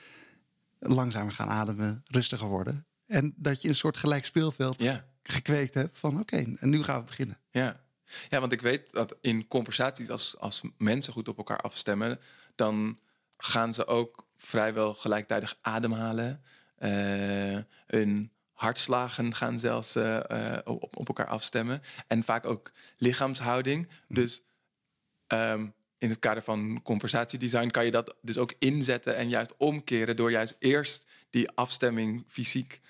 A: langzamer gaan ademen, rustiger worden. En dat je een soort gelijk speelveld
B: Ja.
A: gekweekt hebt van oké, en nu gaan we beginnen.
B: Ja. ja, want ik weet dat in conversaties, als, als mensen goed op elkaar afstemmen, dan gaan ze ook vrijwel gelijktijdig ademhalen. Eh hun hartslagen gaan zelfs eh, eh, op, op elkaar afstemmen. En vaak ook lichaamshouding. Dus ehm, in het kader van conversatiedesign kan je dat dus ook inzetten en juist omkeren door juist eerst die afstemming fysiek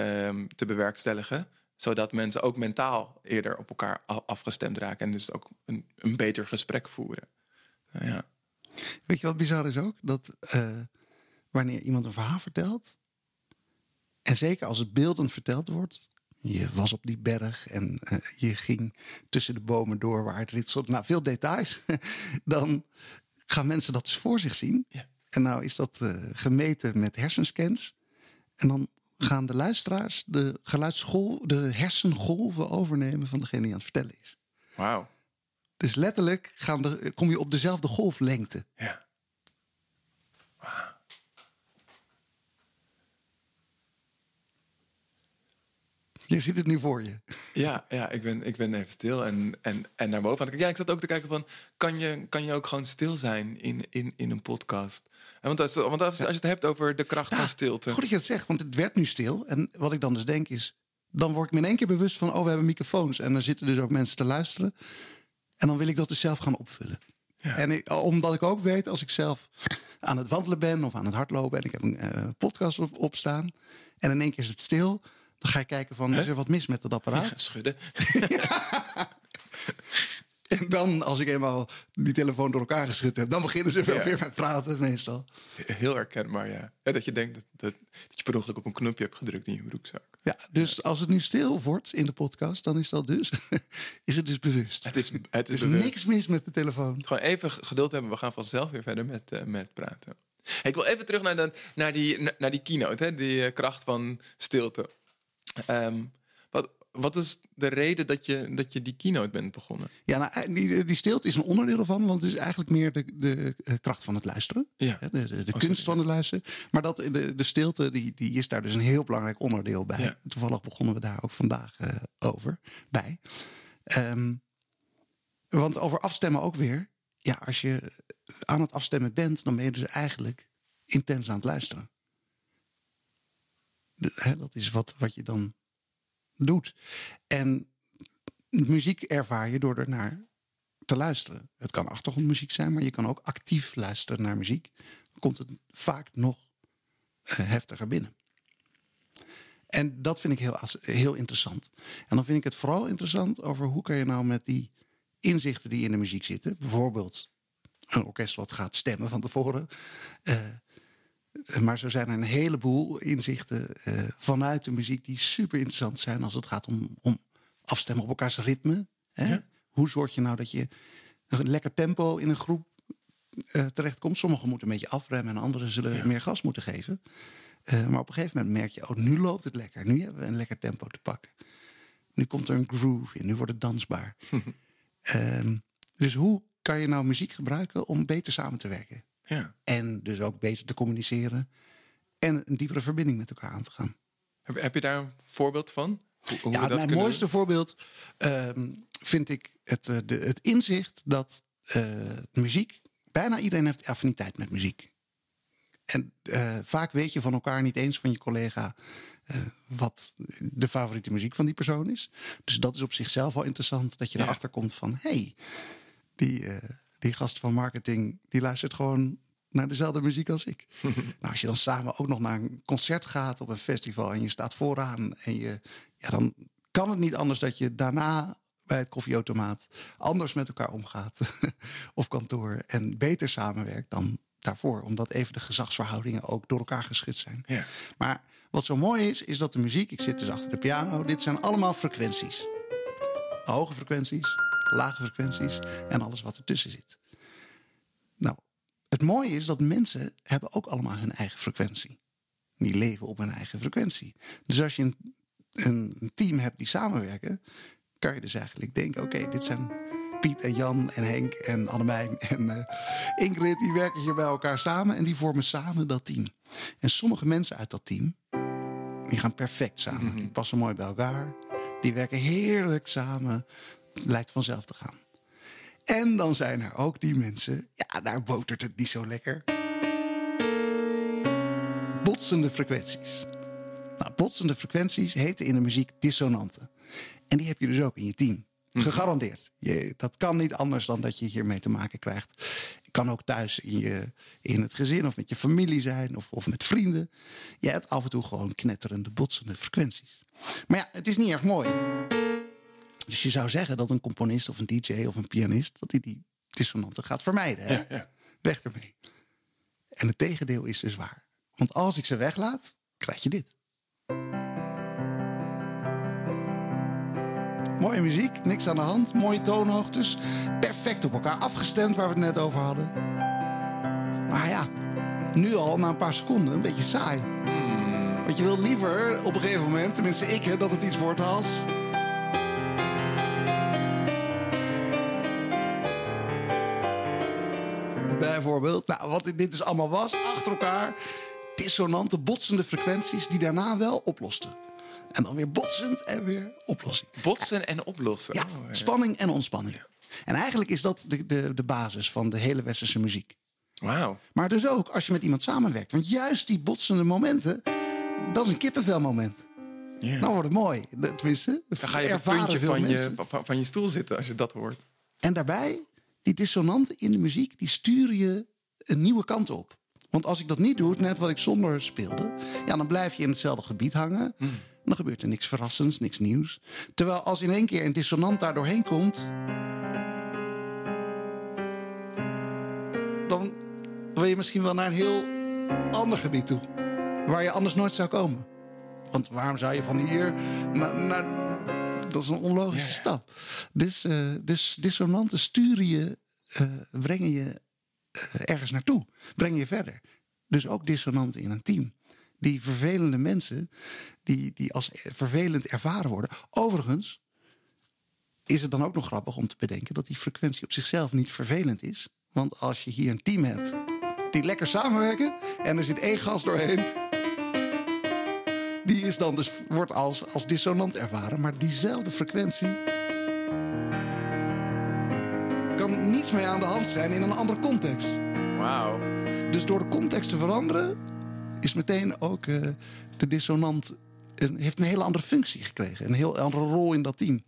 B: ehm, te bewerkstelligen. Zodat mensen ook mentaal eerder op elkaar afgestemd raken. En dus ook een, een beter gesprek voeren. Nou ja.
A: Weet je wat bizar is ook? Dat eh, wanneer iemand een verhaal vertelt, en zeker als het beeldend verteld wordt, je was op die berg en eh, je ging tussen de bomen door waar het ritselt, nou veel details, dan gaan mensen dat dus voor zich zien.
B: Ja.
A: En nou is dat eh, gemeten met hersenscans. En dan gaan de luisteraars de geluidsgolf, de hersengolven overnemen van degene die aan het vertellen is.
B: Wauw.
A: Dus letterlijk gaan de, kom je op dezelfde golflengte.
B: Ja.
A: Je ziet het nu voor je.
B: Ja, ja ik, ben, ik ben even stil en, en, en naar boven aan het kijken. Ja, ik zat ook te kijken van, kan je, kan je ook gewoon stil zijn in, in, in een podcast? En want als, want als, als je het hebt over de kracht van stilte.
A: Goed dat je het zegt, want het werd nu stil. En wat ik dan dus denk is, dan word ik me in één keer bewust van, oh, we hebben microfoons. En er zitten dus ook mensen te luisteren. En dan wil ik dat dus zelf gaan opvullen. En ik, omdat ik ook weet, als ik zelf aan het wandelen ben of aan het hardlopen... en ik heb een eh, podcast op, opstaan en in één keer is het stil... dan ga je kijken van, is er wat mis met dat apparaat?
B: Ja, schudden.
A: En dan, als ik eenmaal die telefoon door elkaar geschud heb... dan beginnen ze wel
B: Ja.
A: weer met praten meestal.
B: Heel herkenbaar, ja. ja. Dat je denkt dat, dat, dat je per ongeluk op een knopje hebt gedrukt in je broekzak.
A: Ja, dus als het nu stil wordt in de podcast, dan is dat dus, is het dus bewust.
B: Het is, het
A: Er
B: is bewust.
A: niks mis met de telefoon.
B: Gewoon even geduld hebben. We gaan vanzelf weer verder met, eh, met praten. Hey, ik wil even terug naar, de, naar, die, na- naar die keynote. Hè? Die eh, kracht van stilte. Ehm, wat, is de reden dat je, dat je die keynote bent begonnen?
A: Ja, nou, die, die stilte is een onderdeel ervan, want het is eigenlijk meer de, de eh, kracht van het luisteren.
B: Ja.
A: De, de, de
B: Oh,
A: kunst
B: sorry.
A: van het luisteren. Maar dat, de, de stilte die, die is daar dus een heel belangrijk onderdeel bij.
B: Ja.
A: Toevallig begonnen we daar ook vandaag eh, over bij. Ehm, want over afstemmen ook weer. Ja, als je aan het afstemmen bent, dan ben je dus eigenlijk intens aan het luisteren. Hè, dat is wat, wat je dan doet. En muziek ervaar je door er naar te luisteren. Het kan achtergrondmuziek zijn, maar je kan ook actief luisteren naar muziek. Dan komt het vaak nog eh, heftiger binnen. En dat vind ik heel, heel interessant. En dan vind ik het vooral interessant over hoe kan je nou met die inzichten die in de muziek zitten, bijvoorbeeld een orkest wat gaat stemmen van tevoren. eh, maar zo zijn er een heleboel inzichten eh, vanuit de muziek die super interessant zijn als het gaat om, om afstemmen op elkaars ritme. Hè?
B: Ja.
A: Hoe zorg je nou dat je een lekker tempo in een groep eh, terechtkomt? Sommigen moeten een beetje afremmen en anderen zullen meer gas moeten geven. Eh, maar op een gegeven moment merk je, oh, nu loopt het lekker. Nu hebben we een lekker tempo te pakken. Nu komt er een groove in, nu wordt het dansbaar. Ehm, dus hoe kan je nou muziek gebruiken om beter samen te werken?
B: Ja.
A: En dus ook beter te communiceren. En een diepere verbinding met elkaar aan te gaan.
B: Heb, heb je daar een voorbeeld van? Hoe, hoe we
A: ja,
B: dat
A: mijn
B: kunnen
A: mooiste voorbeeld ehm, vind ik het, eh, de, het inzicht dat eh, muziek. Bijna iedereen heeft affiniteit met muziek. En eh, vaak weet je van elkaar niet eens van je collega wat de favoriete muziek van die persoon is. Dus dat is op zichzelf al interessant dat je
B: Ja.
A: erachter komt van hé, hey, die, die gast van marketing die luistert gewoon naar dezelfde muziek als ik. nou, als je dan samen ook nog naar een concert gaat op een festival en je staat vooraan en je, ja, dan kan het niet anders dat je daarna bij het koffieautomaat anders met elkaar omgaat op kantoor en beter samenwerkt dan daarvoor, omdat even de gezagsverhoudingen ook door elkaar geschud zijn.
B: Ja.
A: Maar wat zo mooi is, is dat de muziek, ik zit dus achter de piano, dit zijn allemaal frequenties. Hoge frequenties, lage frequenties en alles wat ertussen zit. Nou, het mooie is dat mensen hebben ook allemaal hun eigen frequentie. Die leven op hun eigen frequentie. Dus als je een, een team hebt die samenwerken, kan je dus eigenlijk denken: oké, dit zijn Piet en Jan en Henk en Annemijn en eh, Ingrid, die werken hier bij elkaar samen en die vormen samen dat team. En sommige mensen uit dat team, die gaan perfect samen. Die passen mooi bij elkaar. Die werken heerlijk samen. Lijkt vanzelf te gaan. En dan zijn er ook die mensen, ja, daar botert het niet zo lekker. Botsende frequenties. Nou, botsende frequenties heten in de muziek dissonanten. En die heb je dus ook in je team. Gegarandeerd. Je, dat kan niet anders dan dat je hiermee te maken krijgt. Het kan ook thuis in, je, in het gezin of met je familie zijn of, of met vrienden. Je hebt af en toe gewoon knetterende, botsende frequenties. Maar ja, het is niet erg mooi. Dus je zou zeggen dat een componist of een DJ of een pianist... dat hij die dissonanten gaat vermijden. Hè?
B: Ja, ja.
A: Weg ermee. En het tegendeel is dus waar. Want als ik ze weglaat, krijg je dit. Mooie muziek, niks aan de hand, mooie toonhoogtes. Perfect op elkaar afgestemd, waar we het net over hadden. Maar ja, nu al na een paar seconden een beetje saai. Want je wil liever op een gegeven moment, tenminste ik, hè, dat het iets wordt als. Bijvoorbeeld, nou, wat dit dus allemaal was, achter elkaar dissonante, botsende frequenties die daarna wel oplosten. En dan weer botsend en weer oplossing.
B: Botsen en oplossen.
A: Ja,
B: Oh, ja.
A: spanning en ontspanning. En eigenlijk is dat de, de, de basis van de hele westerse muziek.
B: Wauw.
A: Maar dus ook als je met iemand samenwerkt. Want juist die botsende momenten, dat is een kippenvelmoment.
B: Ja.
A: Nou wordt het mooi. Tenminste,
B: Dan ga je op het
A: ervaren
B: puntje van je, van je stoel zitten als je dat hoort.
A: En daarbij, die dissonanten in de muziek, die sturen je een nieuwe kant op. Want als ik dat niet doe, net wat ik zonder speelde, ja, dan blijf je in hetzelfde gebied hangen. Dan gebeurt er niks verrassends, niks nieuws. Terwijl als in één keer een dissonant daar doorheen komt, dan wil je misschien wel naar een heel ander gebied toe. Waar je anders nooit zou komen. Want waarom zou je van hier naar. naar dat is een onlogische
B: Ja.
A: stap. Dus, eh, dus dissonanten sturen je, eh, brengen je eh, ergens naartoe, brengen je verder. Dus ook dissonanten in een team. Die vervelende mensen, die, die als vervelend ervaren worden. Overigens is het dan ook nog grappig om te bedenken dat die frequentie op zichzelf niet vervelend is. Want als je hier een team hebt die lekker samenwerken en er zit één gast doorheen. Die is dan dus, wordt als, als dissonant ervaren. Maar diezelfde frequentie kan niets mee aan de hand zijn in een andere context.
B: Wauw.
A: Dus door de context te veranderen, is meteen ook eh, de dissonant een, heeft een hele andere functie gekregen. Een heel andere rol in dat team.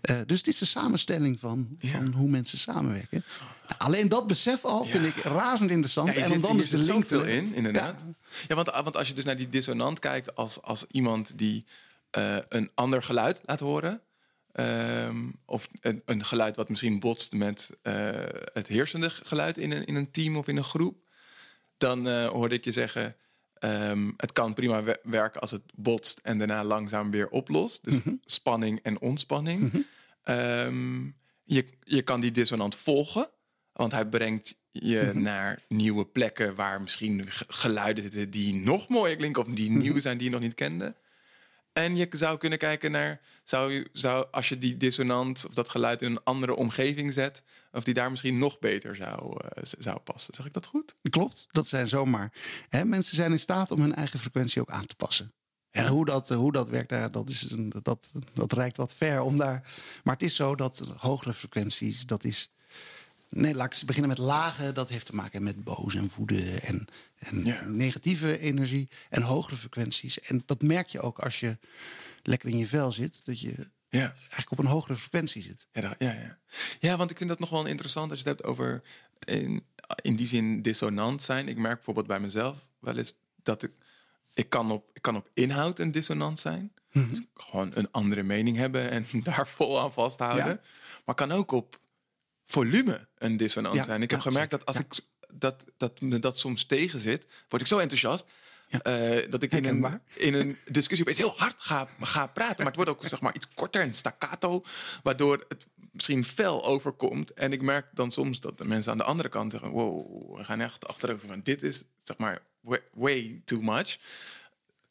A: Eh, dus het is de samenstelling van, van hoe mensen samenwerken. Nou, alleen dat besef al vind ik razend interessant. En
B: zit,
A: dan dus de link
B: zoveel
A: te-
B: in, inderdaad. Ja, want, want als je dus naar die dissonant kijkt als, als iemand die eh, een ander geluid laat horen... ehm, of een, een geluid wat misschien botst met eh, het heersende geluid in een, in een team of in een groep... dan eh, hoorde ik je zeggen... ehm, het kan prima we- werken als het botst en daarna langzaam weer oplost. Dus spanning en ontspanning. Ehm, je, je kan die dissonant volgen, want hij brengt je naar nieuwe plekken waar misschien geluiden zitten die nog mooier klinken of die nieuw zijn die je nog niet kende. En je zou kunnen kijken naar, zou zou, als je die dissonant of dat geluid in een andere omgeving zet, of die daar misschien nog beter zou, eh, zou passen. Zeg ik dat goed?
A: Klopt, dat zijn zomaar. Hè, mensen zijn in staat om hun eigen frequentie ook aan te passen. En hoe dat, hoe dat werkt, daar, dat, is een, dat, dat reikt wat ver om daar. Maar het is zo dat hogere frequenties, dat is. Nee, laat ik beginnen met lage. Dat heeft te maken met boos en woede en, en
B: Ja.
A: negatieve energie en hogere frequenties. En dat merk je ook als je lekker in je vel zit, dat je
B: Ja.
A: eigenlijk op een hogere frequentie zit.
B: Ja, dat- ja, ja. ja, want ik vind dat nog wel interessant als je het hebt over in, in die zin dissonant zijn. Ik merk bijvoorbeeld bij mezelf wel eens dat ik, ik, kan, op, ik kan op inhoud een dissonant zijn. Dus gewoon een andere mening hebben en daar vol aan vasthouden.
A: Ja.
B: Maar kan ook op volume een dissonant
A: Ja,
B: zijn. Ik heb gemerkt dat als ik dat, dat me dat soms tegenzit, word ik zo enthousiast. Eh, dat ik in een, in een discussie opeens heel hard ga, ga praten. Maar het wordt ook zeg maar, iets korter en staccato. Waardoor het misschien fel overkomt. En ik merk dan soms dat de mensen aan de andere kant zeggen... wow, we gaan echt achterover. Van, dit is zeg maar way, way too much.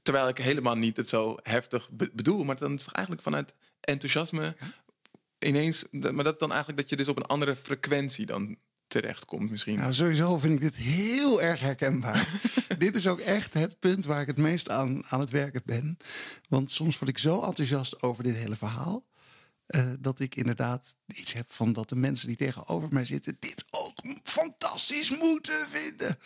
B: Terwijl ik helemaal niet het zo heftig be- bedoel. Maar dan is het eigenlijk vanuit enthousiasme ineens... Maar dat is dan eigenlijk dat je dus op een andere frequentie dan terechtkomt misschien.
A: Nou, sowieso vind ik dit heel erg herkenbaar. dit is ook echt het punt waar ik het meest aan, aan het werken ben. Want soms word ik zo enthousiast over dit hele verhaal. eh, dat ik inderdaad iets heb van dat de mensen die tegenover mij zitten dit ook ook fantastisch moeten vinden.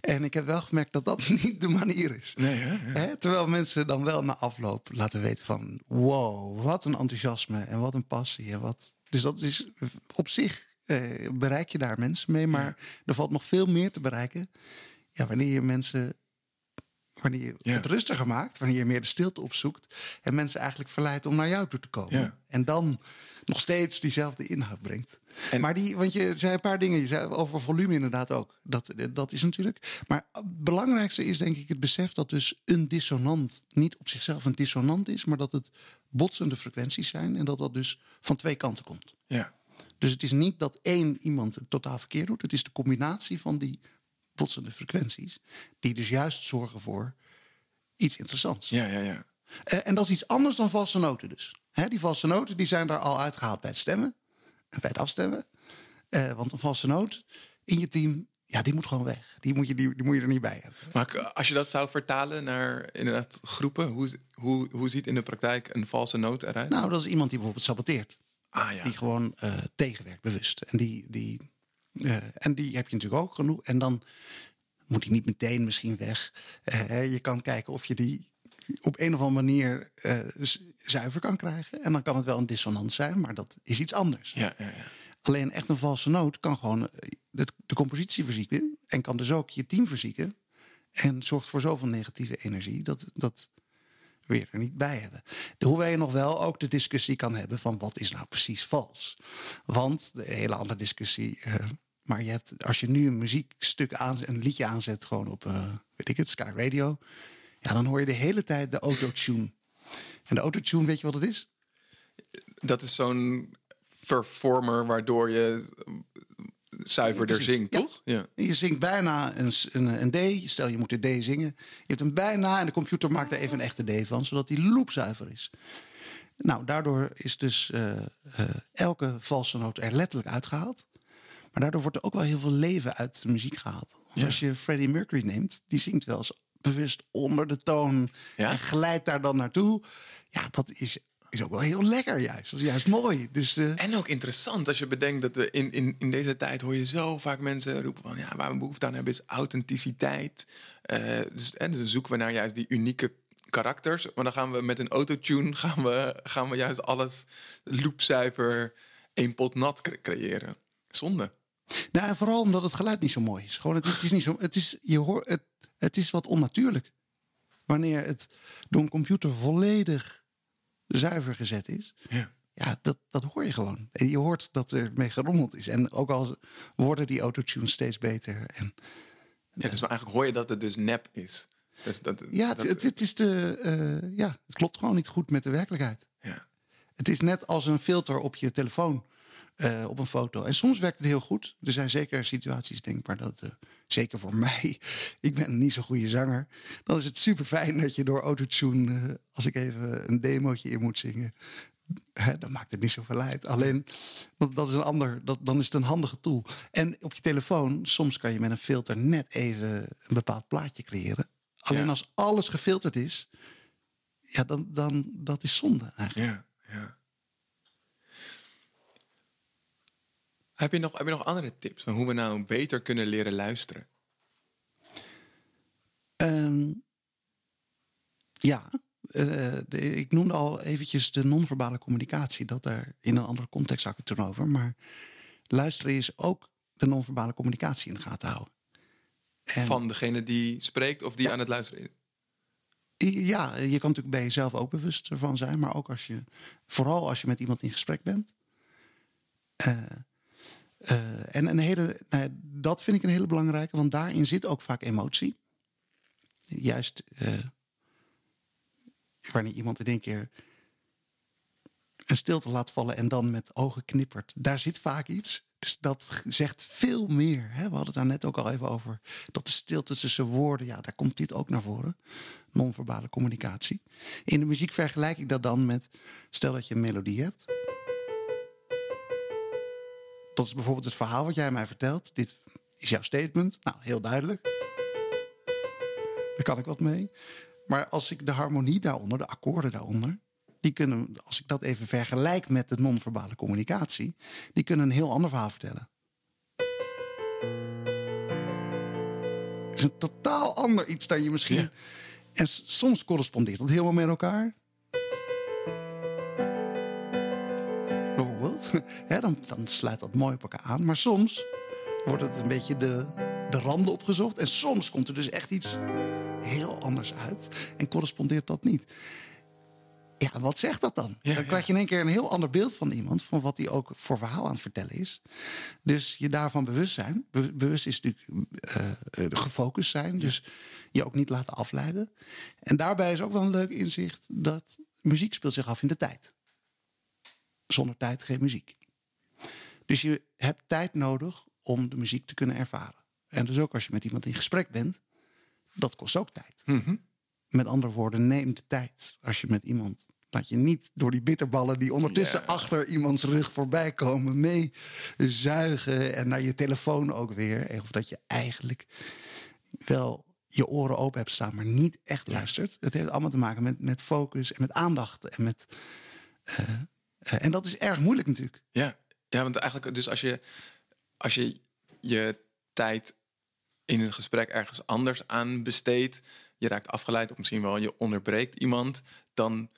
A: En ik heb wel gemerkt dat dat niet de manier is.
B: Nee, hè? Ja.
A: Hè, Terwijl mensen dan wel na afloop laten weten van... wow, wat een enthousiasme en wat een passie. En wat... Dus dat is op zich eh, bereik je daar mensen mee. Maar er valt nog veel meer te bereiken. Ja, wanneer je mensen... Wanneer je
B: Ja.
A: het rustiger maakt, wanneer je meer de stilte opzoekt... en mensen eigenlijk verleidt om naar jou toe te komen.
B: Ja.
A: En dan nog steeds diezelfde inhoud brengt.
B: En-
A: maar die, want je zei een paar dingen, je zei over volume inderdaad ook. Dat, dat is natuurlijk. Maar het belangrijkste is denk ik het besef dat dus een dissonant niet op zichzelf een dissonant is, maar dat het botsende frequenties zijn en dat dat dus van twee kanten komt.
B: Ja.
A: Dus het is niet dat één iemand het totaal verkeerd doet, het is de combinatie van die botsende frequenties die dus juist zorgen voor iets interessants.
B: Ja, ja, ja.
A: Eh, en dat is iets anders dan valse noten dus. Hè, die valse noten die zijn daar al uitgehaald bij het stemmen. En bij het afstemmen. Eh, want een valse noot in je team, ja, die moet gewoon weg. Die moet je, die, die moet je er niet bij hebben.
B: Maar als je dat zou vertalen naar inderdaad groepen, hoe, hoe, hoe ziet in de praktijk een valse noot eruit?
A: Nou, dat is iemand die bijvoorbeeld saboteert.
B: Ah ja.
A: Die gewoon eh, tegenwerkt, bewust. En die, die, eh, en die heb je natuurlijk ook genoeg. En dan moet hij niet meteen misschien weg. Eh, je kan kijken of je die op een of andere manier zuiver kan krijgen. En dan kan het wel een dissonant zijn, maar dat is iets anders.
B: Ja, ja, ja.
A: Alleen echt een valse noot kan gewoon de, de compositie verzieken. En kan dus ook je team verzieken. En zorgt voor zoveel negatieve energie dat, dat we je er niet bij hebben. De- Hoewel je nog wel ook de discussie kan hebben van wat is nou precies vals. Want de hele andere discussie. eh, maar je hebt, als je nu een muziekstuk aanzet, een liedje aanzet, gewoon op, eh, weet ik het, Sky Radio. Ja, dan hoor je de hele tijd de autotune. En de autotune, weet je wat het is?
B: Dat is zo'n performer waardoor je zuiverder zingt,
A: Ja.
B: toch? Ja.
A: Je zingt bijna een, een, een D. Stel, je moet een D zingen. Je hebt hem bijna en de computer maakt er even een echte D van, zodat die loopzuiver is. Nou, daardoor is dus eh, eh, elke valse noot er letterlijk uitgehaald. Maar daardoor wordt er ook wel heel veel leven uit de muziek gehaald. Want
B: Ja.
A: als je Freddie Mercury neemt, die zingt wel eens bewust onder de toon
B: Ja?
A: en glijdt daar dan naartoe. Ja, dat is, is ook wel heel lekker juist. Dat is juist mooi. Dus eh,
B: En ook interessant als je bedenkt dat we in, in, in deze tijd hoor je zo vaak mensen roepen van ja, waar we behoefte aan hebben is authenticiteit. Eh, dus, en dus zoeken we naar juist die unieke karakters. Maar dan gaan we met een autotune gaan we, gaan we juist alles loopzuiver één pot nat cre- creëren. Zonde.
A: Nou, en vooral omdat het geluid niet zo mooi is. Gewoon, het, is- het is niet zo. Het is, je hoort, het, het is wat onnatuurlijk. Wanneer het door een computer volledig zuiver gezet is.
B: Ja.
A: Ja, dat, dat hoor je gewoon. En je hoort dat er mee gerommeld is. En ook al worden die autotunes steeds beter. En,
B: Ja, dus eigenlijk hoor je dat het dus nep is. Dus dat,
A: ja, het,
B: dat-
A: het, het is de, eh, ja, het klopt gewoon niet goed met de werkelijkheid.
B: ja.
A: Het is net als een filter op je telefoon, eh, op een foto. En soms werkt het heel goed. Er zijn zeker situaties denkbaar dat, eh, zeker voor mij, ik ben niet zo'n goede zanger. Dan is het super fijn dat je door autotune, eh, als ik even een demootje in moet zingen, hè, dan maakt het niet zoveel uit. Alleen, dat, dat is een ander, dat, dan is het een handige tool. En op je telefoon, soms kan je met een filter net even een bepaald plaatje creëren. Alleen
B: Ja.
A: als alles gefilterd is, ja, dan, dan dat is zonde eigenlijk.
B: Ja, ja. Heb je, nog, heb je nog andere tips van hoe we nou beter kunnen leren luisteren?
A: Ehm, ja, eh, de- ik noemde al eventjes de non-verbale communicatie. Dat er in een andere context had ik het toen over. Maar luisteren is ook de non-verbale communicatie in de gaten houden. En-
B: Van degene die spreekt of die aan het luisteren is?
A: Ja, je kan natuurlijk bij jezelf ook bewust ervan zijn. Maar ook als je, vooral als je met iemand in gesprek bent. Eh, eh, en een hele, nou dat vind ik een hele belangrijke, want daarin zit ook vaak emotie. Juist eh, wanneer iemand in één keer een stilte laat vallen en dan met ogen knippert. Daar zit vaak iets. Dus dat zegt veel meer. Hè? We hadden het daar net ook al even over. Dat de stilte tussen woorden, ja, daar komt dit ook naar voren. Non-verbale communicatie. In de muziek vergelijk ik dat dan met... Stel dat je een melodie hebt. Dat is bijvoorbeeld het verhaal wat jij mij vertelt. Dit is jouw statement. Nou, heel duidelijk. Daar kan ik wat mee. Maar als ik de harmonie daaronder, de akkoorden daaronder, die kunnen, als ik dat even vergelijk met de non-verbale communicatie, die kunnen een heel ander verhaal vertellen. Het is een totaal ander iets dan je misschien. En soms correspondeert dat helemaal met elkaar. Hè, dan, dan sluit dat mooi op elkaar aan. Maar soms wordt het een beetje de, de randen opgezocht. En soms komt er dus echt iets heel anders uit. En correspondeert dat niet. Ja, wat zegt dat dan?
B: Ja,
A: dan krijg je in één keer een heel ander beeld van iemand, van wat hij ook voor verhaal aan het vertellen is. Dus je daarvan bewust zijn. Be- bewust is natuurlijk eh, eh, gefocust zijn. Dus je ook niet laten afleiden. En daarbij is ook wel een leuk inzicht dat muziek speelt zich af in de tijd. Zonder tijd geen muziek. Dus je hebt tijd nodig om de muziek te kunnen ervaren. En dus ook als je met iemand in gesprek bent, dat kost ook tijd. Met andere woorden, neem de tijd als je met iemand. Laat je niet door die bitterballen die ondertussen achter iemands rug voorbij komen, mee zuigen en naar je telefoon ook weer. Of dat je eigenlijk wel je oren open hebt staan, maar niet echt luistert. Het heeft allemaal te maken met, met focus en met aandacht. En, met, eh, eh, en dat is erg moeilijk natuurlijk.
B: Ja, ja want eigenlijk, dus als je, als je je tijd in een gesprek ergens anders aan besteedt, je raakt afgeleid of misschien wel je onderbreekt iemand, dan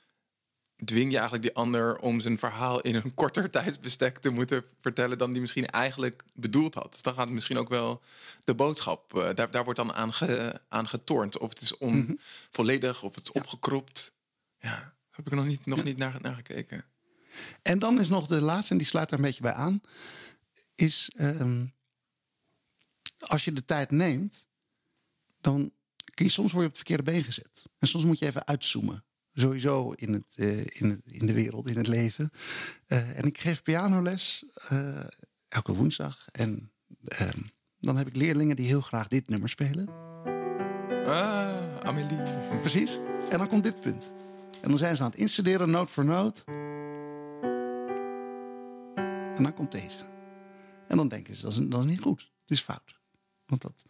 B: dwing je eigenlijk die ander om zijn verhaal in een korter tijdsbestek te moeten vertellen dan die misschien eigenlijk bedoeld had. Dus dan gaat misschien ook wel de boodschap, eh, daar, daar wordt dan aan, ge, aan getornd. Of het is onvolledig of het is opgekropt. Ja, daar heb ik nog niet, nog niet naar, naar gekeken.
A: En dan is nog de laatste, en die sluit daar een beetje bij aan. Is ehm, als je de tijd neemt, dan kun je soms word je op het verkeerde been gezet. En soms moet je even uitzoomen. Sowieso in, het, eh, in, het, in de wereld, in het leven. Eh, en ik geef pianoles eh, elke woensdag. En ehm, dan heb ik leerlingen die heel graag dit nummer spelen.
B: Ah, Amélie.
A: Precies. En dan komt dit punt. En dan zijn ze aan het instuderen, noot voor noot. En dan komt deze. En dan denken ze, dat is, is niet goed. Het is fout. Want dat,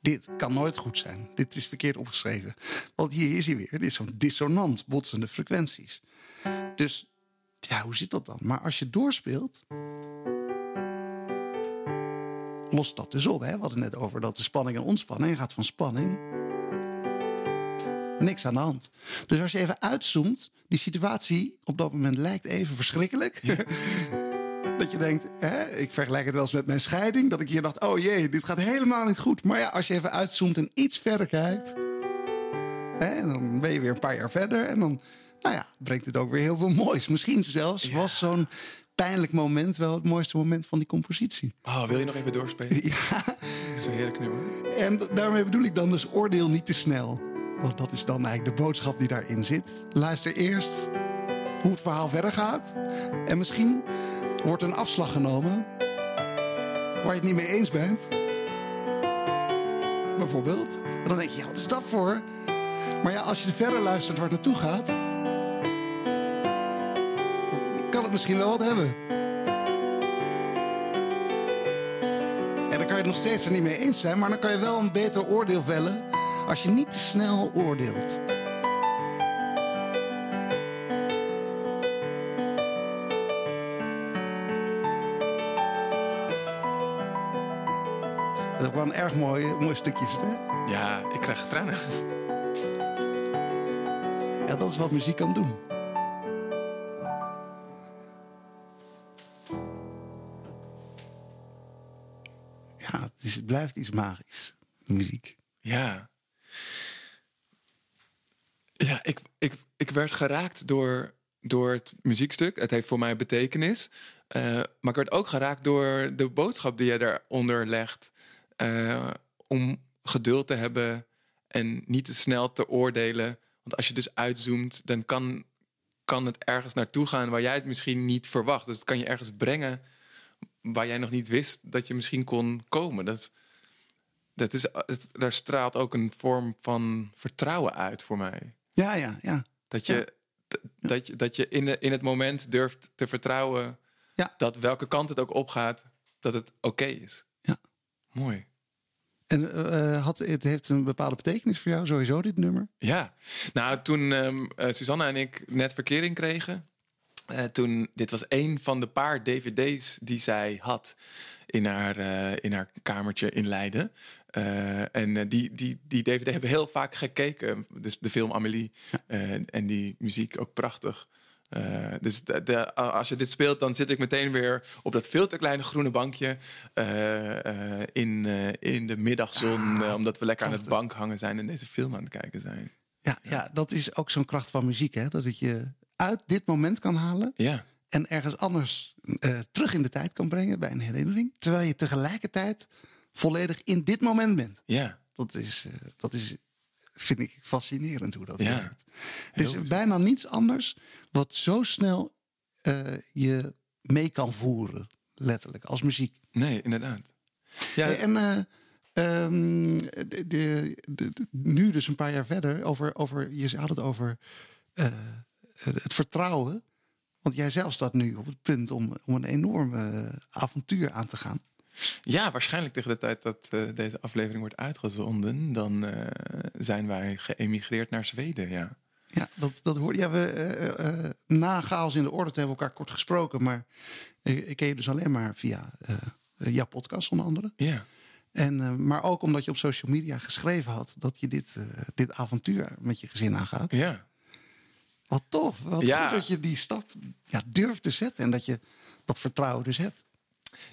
A: dit kan nooit goed zijn. Dit is verkeerd opgeschreven. Want hier is hij weer. Dit is zo'n dissonant, botsende frequenties. Dus, ja, hoe zit dat dan? Maar als je doorspeelt... Lost dat dus op. Hè? We hadden net over dat de spanning en ontspanning gaat van spanning niks aan de hand. Dus als je even uitzoomt, die situatie op dat moment lijkt even verschrikkelijk. Dat je denkt, hè, ik vergelijk het wel eens met mijn scheiding, dat ik hier dacht, oh jee, dit gaat helemaal niet goed. Maar ja, als je even uitzoomt en iets verder kijkt, hè, dan ben je weer een paar jaar verder en dan, nou ja, brengt het ook weer heel veel moois. Misschien zelfs was zo'n pijnlijk moment wel het mooiste moment van die compositie.
B: Oh, wil je nog even doorspelen?
A: Ja,
B: Dat is een heerlijk nummer.
A: en daarmee bedoel ik dan dus oordeel niet te snel. Want dat is dan eigenlijk de boodschap die daarin zit. Luister eerst hoe het verhaal verder gaat. En misschien wordt een afslag genomen waar je het niet mee eens bent. Bijvoorbeeld. En dan denk je, ja, wat is dat voor? Maar ja, als je verder luistert waar het naartoe gaat... kan het misschien wel wat hebben. En dan kan je het nog steeds er niet mee eens zijn, maar dan kan je wel een beter oordeel vellen als je niet te snel oordeelt. Dat een erg mooi, mooi stukje, is het, hè?
B: Ja, ik krijg tranen.
A: Ja, dat is wat muziek kan doen. Ja, het, is, het blijft iets magisch, muziek.
B: Ja. Ja, ik, ik, ik werd geraakt door, door het muziekstuk. Het heeft voor mij betekenis. Eh, maar ik werd ook geraakt door de boodschap die je daaronder legt. Eh, om geduld te hebben en niet te snel te oordelen. Want als je dus uitzoomt, dan kan, kan het ergens naartoe gaan waar jij het misschien niet verwacht. Dus het kan je ergens brengen waar jij nog niet wist dat je misschien kon komen. Dat, dat is, daar straalt ook een vorm van vertrouwen uit voor mij.
A: Ja, ja, ja.
B: Dat je, dat je, dat je in, de, in het moment durft te vertrouwen
A: Ja.
B: dat welke kant het ook opgaat, dat het oké is.
A: ja.
B: Mooi.
A: En eh, had, het heeft een bepaalde betekenis voor jou, sowieso, dit nummer?
B: Ja, nou toen ehm, eh, Susanna en ik net verkering kregen, eh, toen, dit was een van de paar dvd's die zij had in haar, in haar kamertje in Leiden. En die, die, die dvd hebben we heel vaak gekeken. Dus de film Amélie. Eh, en die muziek ook prachtig. Eh, dus de, de- als je dit speelt, dan zit ik meteen weer op dat veel te kleine groene bankje eh, eh, in, in de middagzon, eh, omdat we lekker aan het bank hangen zijn en deze film aan het kijken zijn.
A: Ja, ja, dat is ook zo'n kracht van muziek, hè? Dat het je uit dit moment kan halen
B: Ja,
A: en ergens anders terug in de tijd kan brengen bij een herinnering. Terwijl je tegelijkertijd volledig in dit moment bent.
B: ja,
A: Dat is, dat is vind ik fascinerend hoe dat
B: Ja.
A: werkt. Er is bijna niets anders wat zo snel eh, je mee kan voeren, letterlijk, als muziek.
B: nee, inderdaad. Ja,
A: En eh, ehm, de, de, de- de- nu dus een paar jaar verder, over, over, je had het over eh, het vertrouwen. Want jij zelf staat nu op het punt om, om een enorm eh, avontuur aan te gaan.
B: Ja, waarschijnlijk tegen de tijd dat eh, deze aflevering wordt uitgezonden, dan eh, zijn wij geëmigreerd naar Zweden. Ja.
A: Ja, dat, dat hoorde. Ja, we, eh, na chaos in de orde hebben we elkaar kort gesproken. Maar ik, ik ken je dus alleen maar via jouw podcast onder andere.
B: Ja.
A: En, maar ook omdat je op social media geschreven had dat je dit, dit avontuur met je gezin aangaat.
B: ja.
A: Wat tof. Wat
B: Ja.
A: goed dat je die stap ja, durft te zetten. En dat je dat vertrouwen dus hebt.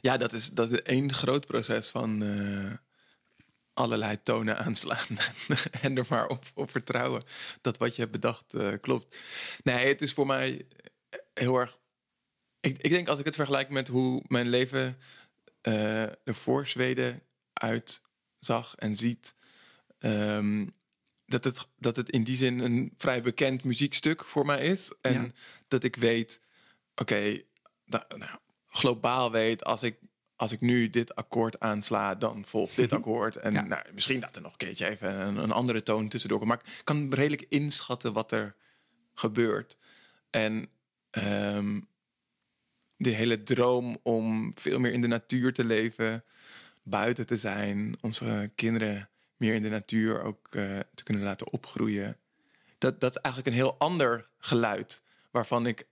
B: Ja, dat is, dat is één groot proces van eh, allerlei tonen aanslaan. en er maar op, op vertrouwen dat wat je hebt bedacht eh, klopt. Nee, het is voor mij heel erg. Ik, ik denk als ik het vergelijk met hoe mijn leven eh, er voor Zweden uitzag en ziet. ehm, dat, het, dat het in die zin een vrij bekend muziekstuk voor mij is. En
A: Ja.
B: dat ik weet, oké, nou, globaal weet, als ik, als ik nu dit akkoord aansla, dan volgt dit akkoord. En
A: Ja.
B: nou, misschien dat er nog een keertje even een, een andere toon tussendoor. Maar ik kan redelijk inschatten wat er gebeurt. En ehm, de hele droom om veel meer in de natuur te leven, buiten te zijn, onze kinderen meer in de natuur ook eh, te kunnen laten opgroeien. Dat, dat is eigenlijk een heel ander geluid, waarvan ik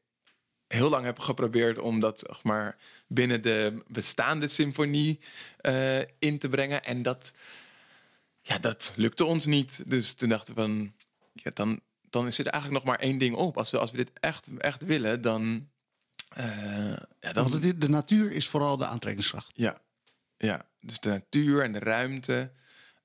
B: heel lang heb geprobeerd om dat zeg maar, binnen de bestaande symfonie eh, in te brengen. En dat, ja, dat lukte ons niet. Dus toen dachten we van, ja, dan, dan is er eigenlijk nog maar één ding op. Als we, als we dit echt, echt willen, dan... eh, ja, dan
A: Want het- de natuur is vooral de aantrekkingskracht.
B: ja, ja, dus de natuur en de ruimte.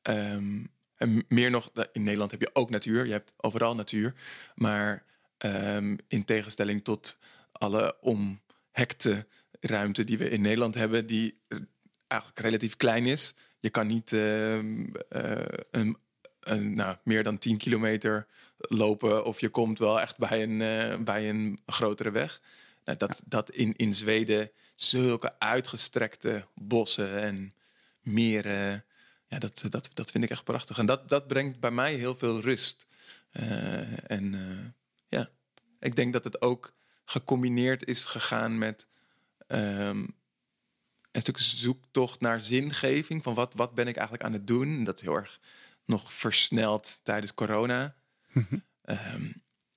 B: Ehm, en meer nog, in Nederland heb je ook natuur. Je hebt overal natuur. Maar ehm, in tegenstelling tot alle omhekte ruimte die we in Nederland hebben, die eh, eigenlijk relatief klein is. Je kan niet ehm, eh, een, een, nou, meer dan 10 kilometer lopen of je komt wel echt bij een, eh, bij een grotere weg. Nou, dat, dat in, in Zweden zulke uitgestrekte bossen en meren. Ja, dat, dat, dat vind ik echt prachtig. En dat, dat brengt bij mij heel veel rust. En ja, ik denk dat het ook gecombineerd is gegaan met ehm, een stuk zoektocht naar zingeving. Van wat, wat ben ik eigenlijk aan het doen? En Dat heel erg nog versneld tijdens corona. Ehm,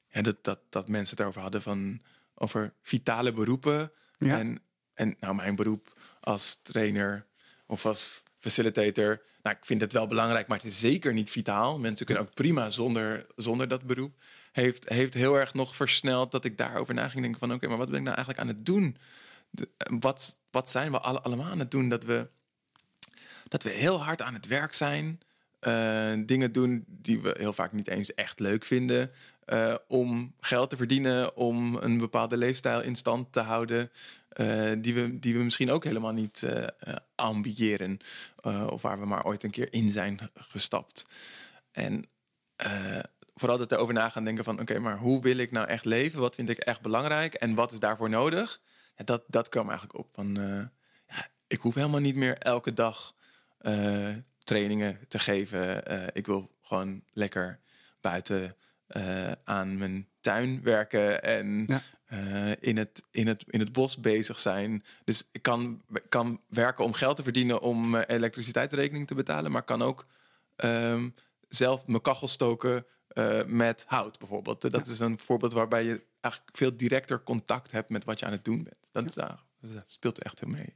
B: en dat, dat, dat mensen het erover hadden van over vitale beroepen.
A: Ja.
B: En, en nou, mijn beroep als trainer of als facilitator. Nou, ik vind het wel belangrijk, maar het is zeker niet vitaal. Mensen kunnen ook prima zonder, zonder dat beroep. Heeft, heeft heel erg nog versneld dat ik daarover na ging denken van... oké, maar wat ben ik nou eigenlijk aan het doen? De- wat, wat zijn we alle, allemaal aan het doen? Dat we, dat we heel hard aan het werk zijn. eh, dingen doen die we heel vaak niet eens echt leuk vinden. eh, om geld te verdienen, om een bepaalde leefstijl in stand te houden. eh, die, we, die we misschien ook helemaal niet eh, eh, ambiëren. eh, of waar we maar ooit een keer in zijn gestapt. En eh, vooral dat erover na gaan denken van... oké, maar hoe wil ik nou echt leven? Wat vind ik echt belangrijk? En wat is daarvoor nodig? Ja, dat, dat kwam eigenlijk op van... eh, ja, ik hoef helemaal niet meer elke dag eh, trainingen te geven. Eh, ik wil gewoon lekker buiten aan mijn tuin werken en
A: Ja.
B: in, het, in, het, in het bos bezig zijn. Dus ik kan, kan werken om geld te verdienen om elektriciteitsrekening te betalen, maar kan ook ehm, zelf mijn kachel stoken, eh, met hout bijvoorbeeld. Dat is een voorbeeld waarbij je eigenlijk veel directer contact hebt met wat je aan het doen bent. Dat, is, daar- dat speelt echt heel mee.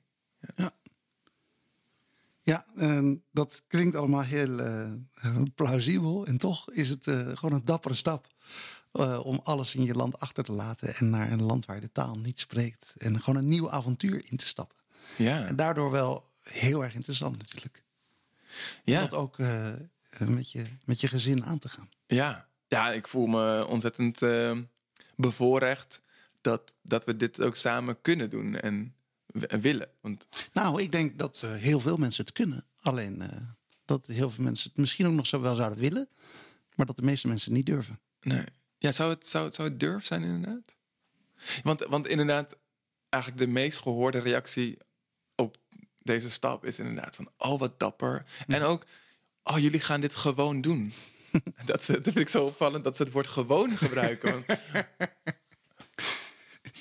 A: Ja, en dat klinkt allemaal heel eh, plausibel. En toch is het eh, gewoon een dappere stap om alles in je land achter te laten en naar een land waar je de taal niet spreekt. En gewoon een nieuw avontuur in te stappen.
B: Ja,
A: En daardoor wel heel erg interessant natuurlijk.
B: ja.
A: Dat ook met, je, met je gezin aan te gaan.
B: Ja, ja ik voel me ontzettend eh, bevoorrecht dat, dat we dit ook samen kunnen doen en, willen. Want
A: Nou, ik denk dat eh, heel veel mensen het kunnen. Alleen eh, dat heel veel mensen het misschien ook nog zo wel zouden willen. Maar dat de meeste mensen het niet durven.
B: nee. Ja, zou het, zou, zou het durf zijn inderdaad? Want, want inderdaad, eigenlijk de meest gehoorde reactie op deze stap is inderdaad van, oh wat dapper. En ook, oh jullie gaan dit gewoon doen. dat, ze- dat vind ik zo opvallend dat ze het woord gewoon gebruiken. Want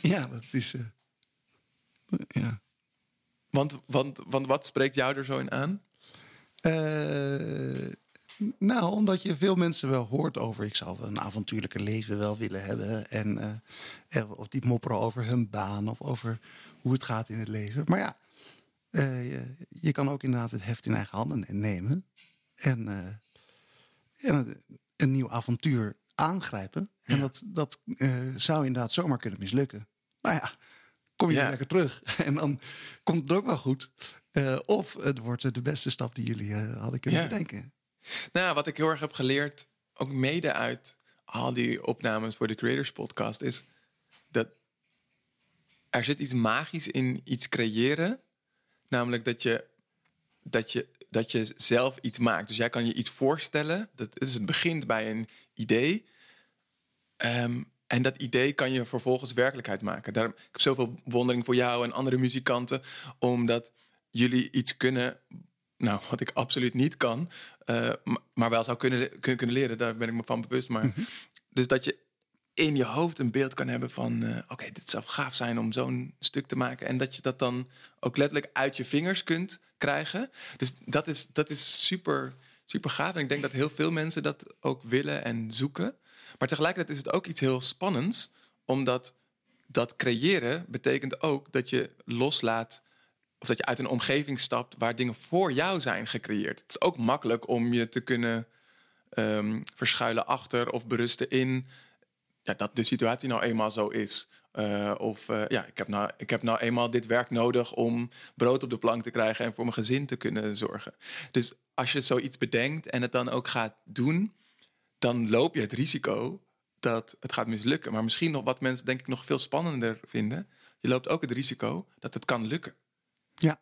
A: Ja, dat is. eh, ja.
B: Want, want, want wat spreekt jou er zo in aan?
A: Eh, nou, omdat je veel mensen wel hoort over... ik zou een avontuurlijke leven wel willen hebben. En, eh, of die mopperen over hun baan of over hoe het gaat in het leven. Maar ja, je, je kan ook inderdaad het heft in eigen handen nemen. En, en een, nieuw avontuur aangrijpen. En dat, dat eh, zou inderdaad zomaar kunnen mislukken. Nou ja, kom je
B: Ja.
A: weer lekker terug. En dan komt het ook wel goed. Eh, of het wordt de beste stap die jullie eh, hadden kunnen
B: Ja.
A: bedenken.
B: Nou, wat ik heel erg heb geleerd, ook mede uit al die opnames voor de Creators Podcast, is dat er zit iets magisch in iets creëren. Namelijk dat je, dat je, dat je zelf iets maakt. Dus jij kan je iets voorstellen. Dat, dus het begint bij een idee. Ehm, en dat idee kan je vervolgens werkelijkheid maken. Daarom, ik heb zoveel bewondering voor jou en andere muzikanten, omdat jullie iets kunnen, nou, wat ik absoluut niet kan, eh, maar wel zou kunnen, kunnen, kunnen leren. Daar ben ik me van bewust. Maar, Dus dat je in je hoofd een beeld kan hebben van, eh, oké, dit zou gaaf zijn om zo'n stuk te maken. En dat je dat dan ook letterlijk uit je vingers kunt krijgen. Dus dat is, dat is super, super gaaf. En ik denk dat heel veel mensen dat ook willen en zoeken. Maar tegelijkertijd is het ook iets heel spannends, omdat dat creëren betekent ook dat je loslaat of dat je uit een omgeving stapt waar dingen voor jou zijn gecreëerd. Het is ook makkelijk om je te kunnen ehm, verschuilen achter of berusten in ja, dat de situatie nou eenmaal zo is. Eh, of eh, ja, ik heb, nou, ik heb nou eenmaal dit werk nodig om brood op de plank te krijgen en voor mijn gezin te kunnen zorgen. Dus als je zoiets bedenkt en het dan ook gaat doen, dan loop je het risico dat het gaat mislukken. Maar misschien nog wat mensen denk ik nog veel spannender vinden. Je loopt ook het risico dat het kan lukken.
A: Ja.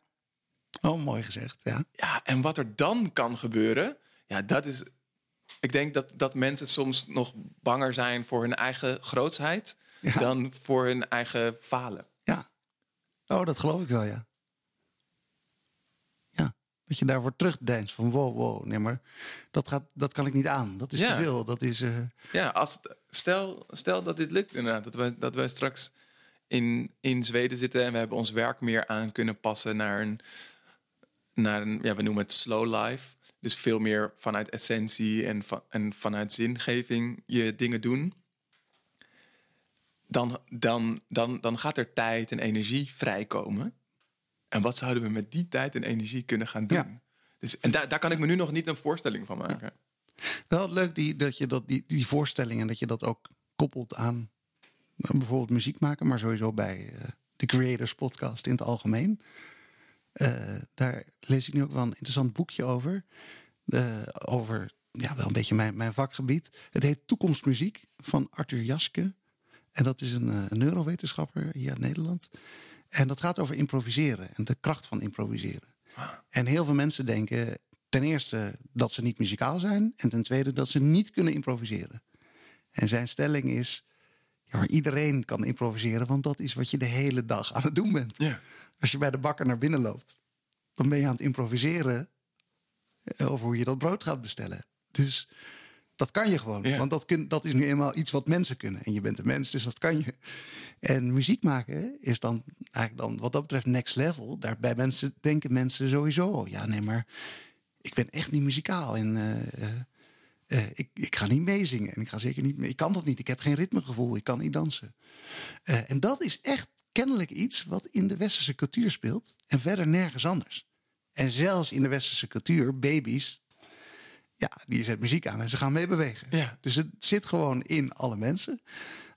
A: Oh, mooi gezegd. Ja.
B: Ja, en wat er dan kan gebeuren, ja, dat is. Ik denk dat, dat mensen soms nog banger zijn voor hun eigen grootsheid
A: Ja.
B: dan voor hun eigen falen.
A: ja. Oh, dat geloof ik wel, ja. Ja. Dat je daarvoor terugdeinst van wow, wow. Nee, maar dat, gaat, dat kan ik niet aan. Dat is
B: Ja.
A: te veel. Dat is... eh,
B: Ja, als stel, stel dat dit lukt inderdaad. Dat wij, dat wij straks in, in Zweden zitten en we hebben ons werk meer aan kunnen passen naar een, naar een ja, we noemen het slow life. Dus veel meer vanuit essentie en, van, en vanuit zingeving je dingen doen. Dan, dan, dan, dan gaat er tijd en energie vrijkomen. En wat zouden we met die tijd en energie kunnen gaan doen?
A: Ja.
B: Dus, en daar, daar kan ik me nu nog niet een voorstelling van maken.
A: Wel leuk die, dat je dat, die, die voorstellingen, dat je dat ook koppelt aan eh, bijvoorbeeld muziek maken, maar sowieso bij eh, de Creators Podcast in het algemeen. Eh, daar lees ik nu ook wel een interessant boekje over. Eh, over ja, wel een beetje mijn, mijn vakgebied. Het heet Toekomstmuziek van Arthur Jaske. En dat is een, eh, een neurowetenschapper hier uit Nederland. En dat gaat over improviseren en de kracht van improviseren. En heel veel mensen denken ten eerste dat ze niet muzikaal zijn. En ten tweede dat ze niet kunnen improviseren. En zijn stelling is: ja, maar iedereen kan improviseren, want dat is wat je de hele dag aan het doen bent.
B: Ja.
A: Als je bij de bakker naar binnen loopt, dan ben je aan het improviseren eh, over hoe je dat brood gaat bestellen. Dus dat kan je gewoon.
B: Ja.
A: Want dat, kun, dat is nu eenmaal iets wat mensen kunnen. En je bent een mens, dus dat kan je. En muziek maken is dan eigenlijk dan wat dat betreft next level. Daar bij mensen denken mensen sowieso, ja nee, maar ik ben echt niet muzikaal. En, eh, eh, ik, ik ga niet meezingen en ik ga zeker niet mee. Ik kan dat niet. Ik heb geen ritmegevoel. Ik kan niet dansen. Eh, en dat is echt kennelijk iets wat in de westerse cultuur speelt en verder nergens anders. En zelfs in de westerse cultuur, baby's, ja, die zet muziek aan en ze gaan mee bewegen.
B: Ja.
A: Dus het zit gewoon in alle mensen.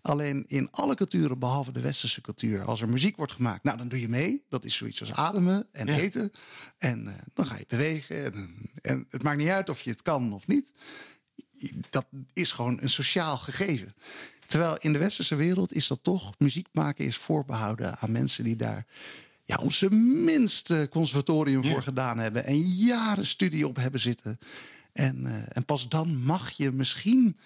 A: Alleen in alle culturen, behalve de westerse cultuur, als er muziek wordt gemaakt, nou dan doe je mee. Dat is zoiets als ademen en
B: Ja.
A: eten. En eh, dan ga je bewegen. En, en het maakt niet uit of je het kan of niet. Dat is gewoon een sociaal gegeven. Terwijl in de westerse wereld is dat toch, muziek maken is voorbehouden aan mensen die daar ja, op zijn minst eh, conservatorium
B: Ja.
A: voor gedaan hebben. En jaren studie op hebben zitten. En, eh, en pas dan mag je misschien,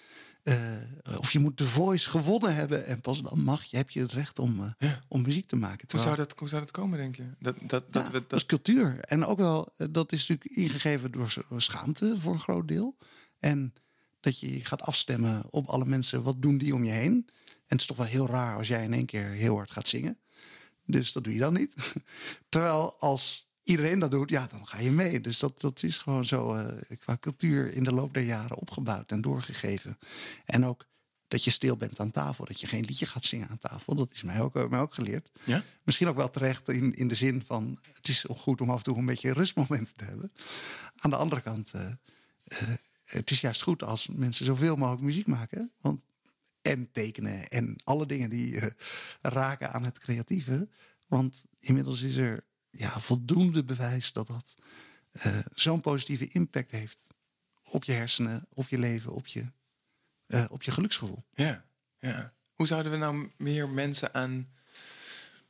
A: eh, of je moet de voice gewonnen hebben. En pas dan mag je, heb je het recht om,
B: Ja.
A: om muziek te maken.
B: Hoe zou, dat, hoe zou dat komen, denk je? Dat, dat,
A: ja,
B: dat we,
A: dat is cultuur. En ook wel, dat is natuurlijk ingegeven door schaamte voor een groot deel. En dat je gaat afstemmen op alle mensen. Wat doen die om je heen? En het is toch wel heel raar als jij in één keer heel hard gaat zingen. Dus dat doe je dan niet. Terwijl als iedereen dat doet, ja, dan ga je mee. Dus dat, dat is gewoon zo eh, qua cultuur in de loop der jaren opgebouwd en doorgegeven. En ook dat je stil bent aan tafel. Dat je geen liedje gaat zingen aan tafel. Dat is mij ook, eh, mij ook geleerd.
B: Ja?
A: Misschien ook wel terecht in, in de zin van... het is goed om af en toe een beetje rustmomenten te hebben. Aan de andere kant, eh, het is juist goed als mensen zoveel mogelijk muziek maken. Want, en tekenen en alle dingen die eh, raken aan het creatieve. Want inmiddels is er ja, voldoende bewijs dat dat eh, zo'n positieve impact heeft... op je hersenen, op je leven, op je, eh, op je geluksgevoel.
B: Ja, ja. Hoe zouden we nou meer mensen aan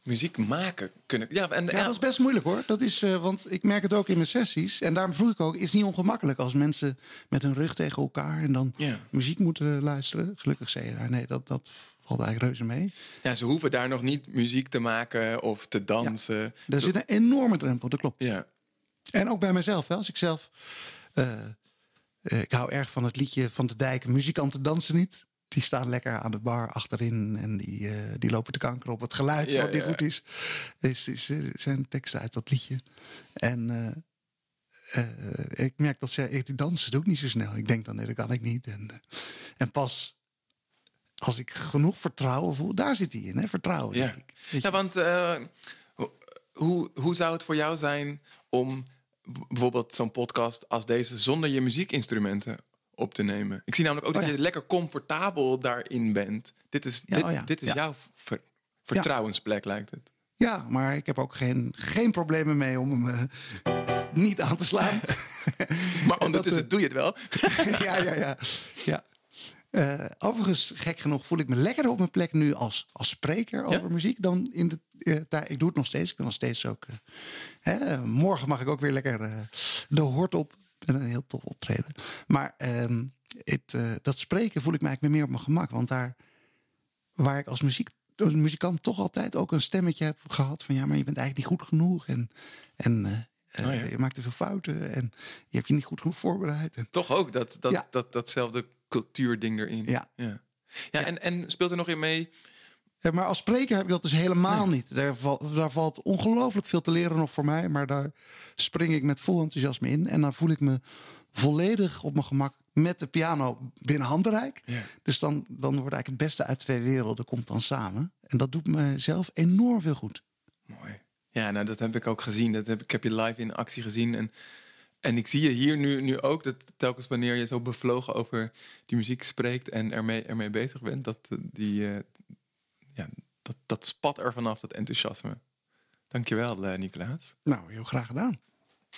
B: muziek maken kunnen? Ja, en,
A: Ja, dat is best moeilijk hoor. Dat is, eh, want ik merk het ook in mijn sessies. En daarom vroeg ik ook, is het niet ongemakkelijk als mensen met hun rug tegen elkaar en dan
B: Ja.
A: muziek moeten luisteren? Gelukkig zei je daar, nee, dat, dat valt eigenlijk reuze mee.
B: ja, ze hoeven daar nog niet muziek te maken of te dansen.
A: Er zit een enorme drempel, dat klopt.
B: Ja,
A: En ook bij mezelf, hè. als ik zelf. eh, eh, ik hou erg van het liedje van de Dijk. Muzikanten dansen niet. Die staan lekker aan de bar achterin en die, eh, die lopen te kanker op het geluid
B: Ja,
A: wat niet
B: ja.
A: goed is. is, is eh, zijn teksten uit dat liedje. En eh, ik merk dat ze ik, die dansen doe ik niet zo snel. Ik denk dan nee, dat kan ik niet. En, en pas als ik genoeg vertrouwen voel, daar zit hij in, hè? vertrouwen.
B: ja.
A: Denk ik.
B: Ja want ho- hoe, hoe zou het voor jou zijn om bijvoorbeeld zo'n podcast als deze zonder je muziekinstrumenten op te nemen? Ik zie namelijk ook
A: Oh,
B: dat
A: ja.
B: je lekker comfortabel daarin bent. Dit is,
A: Ja,
B: dit,
A: oh ja.
B: dit is jouw ver- vertrouwensplek, lijkt het.
A: Ja, maar ik heb ook geen, geen problemen mee om hem eh, niet aan te slaan.
B: Maar
A: En
B: ondertussen
A: dat,
B: doe je het wel.
A: ja, ja, ja. ja. Eh, overigens, gek genoeg, voel ik me lekkerder op mijn plek nu als, als spreker over muziek dan in de tijd. Ik doe het nog steeds. Ik ben nog steeds ook. hè, morgen mag ik ook weer lekker de hoort op. En een heel tof optreden. Maar het, eh, dat spreken voel ik me eigenlijk meer op mijn gemak. Want daar waar ik als muziek, als muzikant toch altijd ook een stemmetje heb gehad van ja, maar je bent eigenlijk niet goed genoeg. En, en eh, eh,
B: Oh ja.
A: je maakt te veel fouten. En je hebt je niet goed genoeg voorbereid. En,
B: Toch ook dat, dat,
A: Ja.
B: dat, datzelfde cultuurding erin.
A: Ja.
B: ja. Ja, En, en speelt er nog in mee?
A: Eh, Maar als spreker heb ik dat dus helemaal niet. Daar, val- daar valt ongelooflijk veel te leren nog voor mij. Maar daar spring ik met vol enthousiasme in. En dan voel ik me volledig op mijn gemak met de piano binnen handbereik.
B: Ja.
A: Dus dan, dan wordt eigenlijk het beste uit twee werelden komt dan samen. En dat doet mezelf enorm veel goed.
B: Mooi. Ja, nou dat heb ik ook gezien. Dat heb, ik heb je live in actie gezien. En, en ik zie je hier nu, nu ook. Dat telkens wanneer je zo bevlogen over die muziek spreekt en ermee, ermee bezig bent, dat, eh, die, eh, ja, dat, dat spat er vanaf, dat enthousiasme. Dankjewel, uh, Nicolaas.
A: Nou, heel graag gedaan.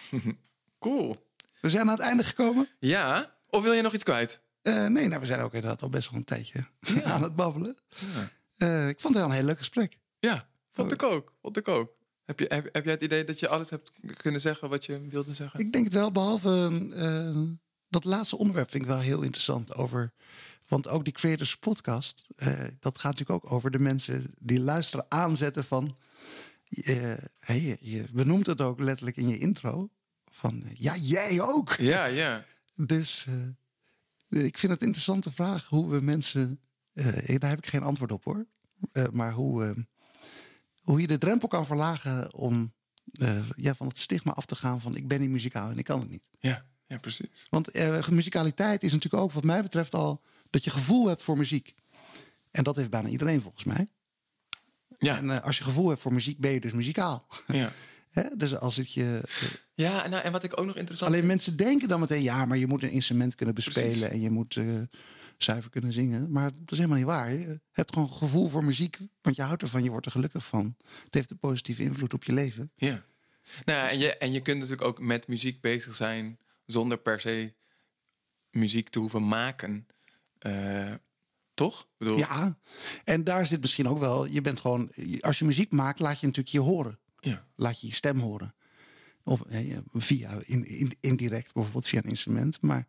B: Cool.
A: We zijn aan het einde gekomen.
B: Ja, of wil je nog iets kwijt?
A: Eh, nee, nou, we zijn ook inderdaad al best wel een tijdje aan het babbelen.
B: Ja.
A: Eh, ik vond het wel een heel leuk gesprek.
B: Ja, vond ik ook. Vond ik ook. Heb, je, heb, heb jij het idee dat je alles hebt kunnen zeggen wat je wilde zeggen?
A: Ik denk het wel, behalve eh, dat laatste onderwerp vind ik wel heel interessant over. Want ook die Creators Podcast, eh, dat gaat natuurlijk ook over de mensen die luisteren, aanzetten van. eh, hey, je, je benoemt het ook letterlijk in je intro. Van eh, ja, jij ook.
B: Ja, ja.
A: Dus ik vind het een interessante vraag hoe we mensen. daar heb ik geen antwoord op hoor. Maar hoe, hoe je de drempel kan verlagen om ja, van het stigma af te gaan van ik ben niet muzikaal en ik kan het niet.
B: Ja, Ja, precies.
A: Want muzikaliteit is natuurlijk ook, wat mij betreft, al dat je gevoel hebt voor muziek. En dat heeft bijna iedereen volgens mij.
B: Ja,
A: En eh, als je gevoel hebt voor muziek, ben je dus muzikaal.
B: ja.
A: Dus als het je.
B: ja en, nou, en wat ik ook nog interessant
A: Alleen mensen denken dan meteen, ja, maar je moet een instrument kunnen bespelen
B: Precies.
A: en je moet eh, zuiver kunnen zingen. Maar dat is helemaal niet waar. Je hebt gewoon gevoel voor muziek, want je houdt ervan, je wordt er gelukkig van. Het heeft een positieve invloed op je leven.
B: Ja. Nou, ja, en, je, en je kunt natuurlijk ook met muziek bezig zijn zonder per se muziek te hoeven maken. Eh, toch? Bedoel,
A: Ja, en daar zit misschien ook wel, je bent gewoon, als je muziek maakt, laat je natuurlijk je horen.
B: ja.
A: Laat je je stem horen. Of eh, via, in, in, indirect bijvoorbeeld via een instrument. Maar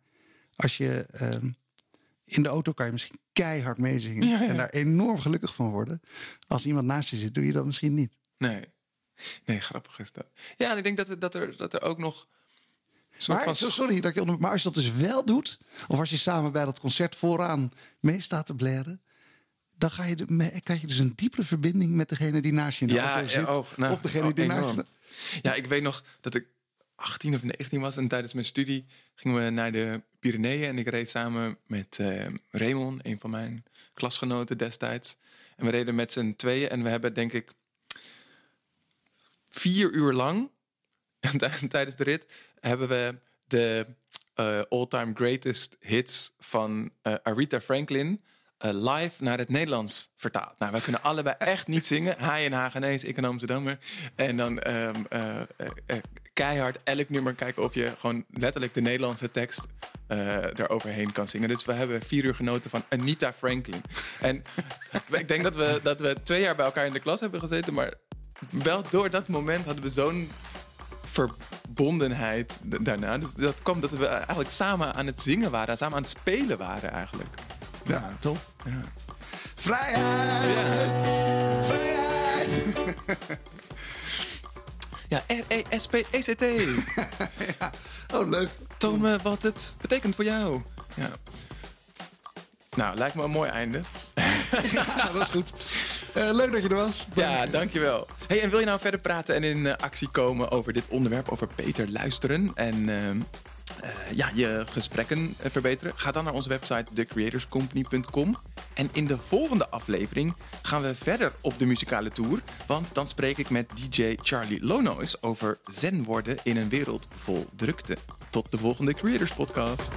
A: als je ehm, in de auto kan je misschien keihard meezingen
B: Ja, ja.
A: en daar enorm gelukkig van worden. Als iemand naast je zit, doe je dat misschien niet.
B: Nee. Nee, grappig is dat. Ja, en ik denk dat, dat, er, dat er ook nog...
A: Maar, zo- sorry dat ik je onder, maar als je dat dus wel doet, of als je samen bij dat concert vooraan mee staat te blaren, dan ga je de, krijg je dus een diepere verbinding met degene die naast je in de
B: Ja,
A: auto
B: ja,
A: zit.
B: oh, nou,
A: of degene
B: oh,
A: die naast
B: enorm.
A: je.
B: Ja, ik weet nog dat ik 18 of 19 was en tijdens mijn studie gingen we naar de Pyreneeën en ik reed samen met eh Raymond, een van mijn klasgenoten destijds. En we reden met z'n tweeën en we hebben denk ik vier uur lang tijdens de rit hebben we de eh, all-time greatest hits van eh, Aretha Franklin eh, live naar het Nederlands vertaald. Nou, wij kunnen allebei echt niet zingen. Hij een Hagenees, ik een Amsterdammer. En dan ehm, eh, eh, eh, keihard elk nummer kijken of je gewoon letterlijk de Nederlandse tekst eroverheen kan zingen. Dus we hebben vier uur genoten van Anita Franklin. En ik denk dat we, dat we twee jaar bij elkaar in de klas hebben gezeten, maar wel door dat moment hadden we zo'n verbondenheid daarna. Dus dat kwam dat we eigenlijk samen aan het zingen waren, samen aan het spelen waren eigenlijk.
A: Ja, tof.
B: Ja.
A: Vrijheid! Vrijheid!
B: Ja, R-E-S-P-E-C-T.
A: Oh, leuk.
B: Toon me wat het betekent voor jou. Ja. Nou, lijkt me een mooi einde.
A: Ja, dat is goed. Eh, leuk dat je er was.
B: Ja, dankjewel. Hey, en wil je nou verder praten en in eh, actie komen over dit onderwerp, over beter luisteren en ehm, eh, ja, je gesprekken verbeteren? Ga dan naar onze website thecreatorscompany.com. En in de volgende aflevering gaan we verder op de muzikale tour, want dan spreek ik met DJ Charlie Lonois over zen worden in een wereld vol drukte. Tot de volgende Creators Podcast.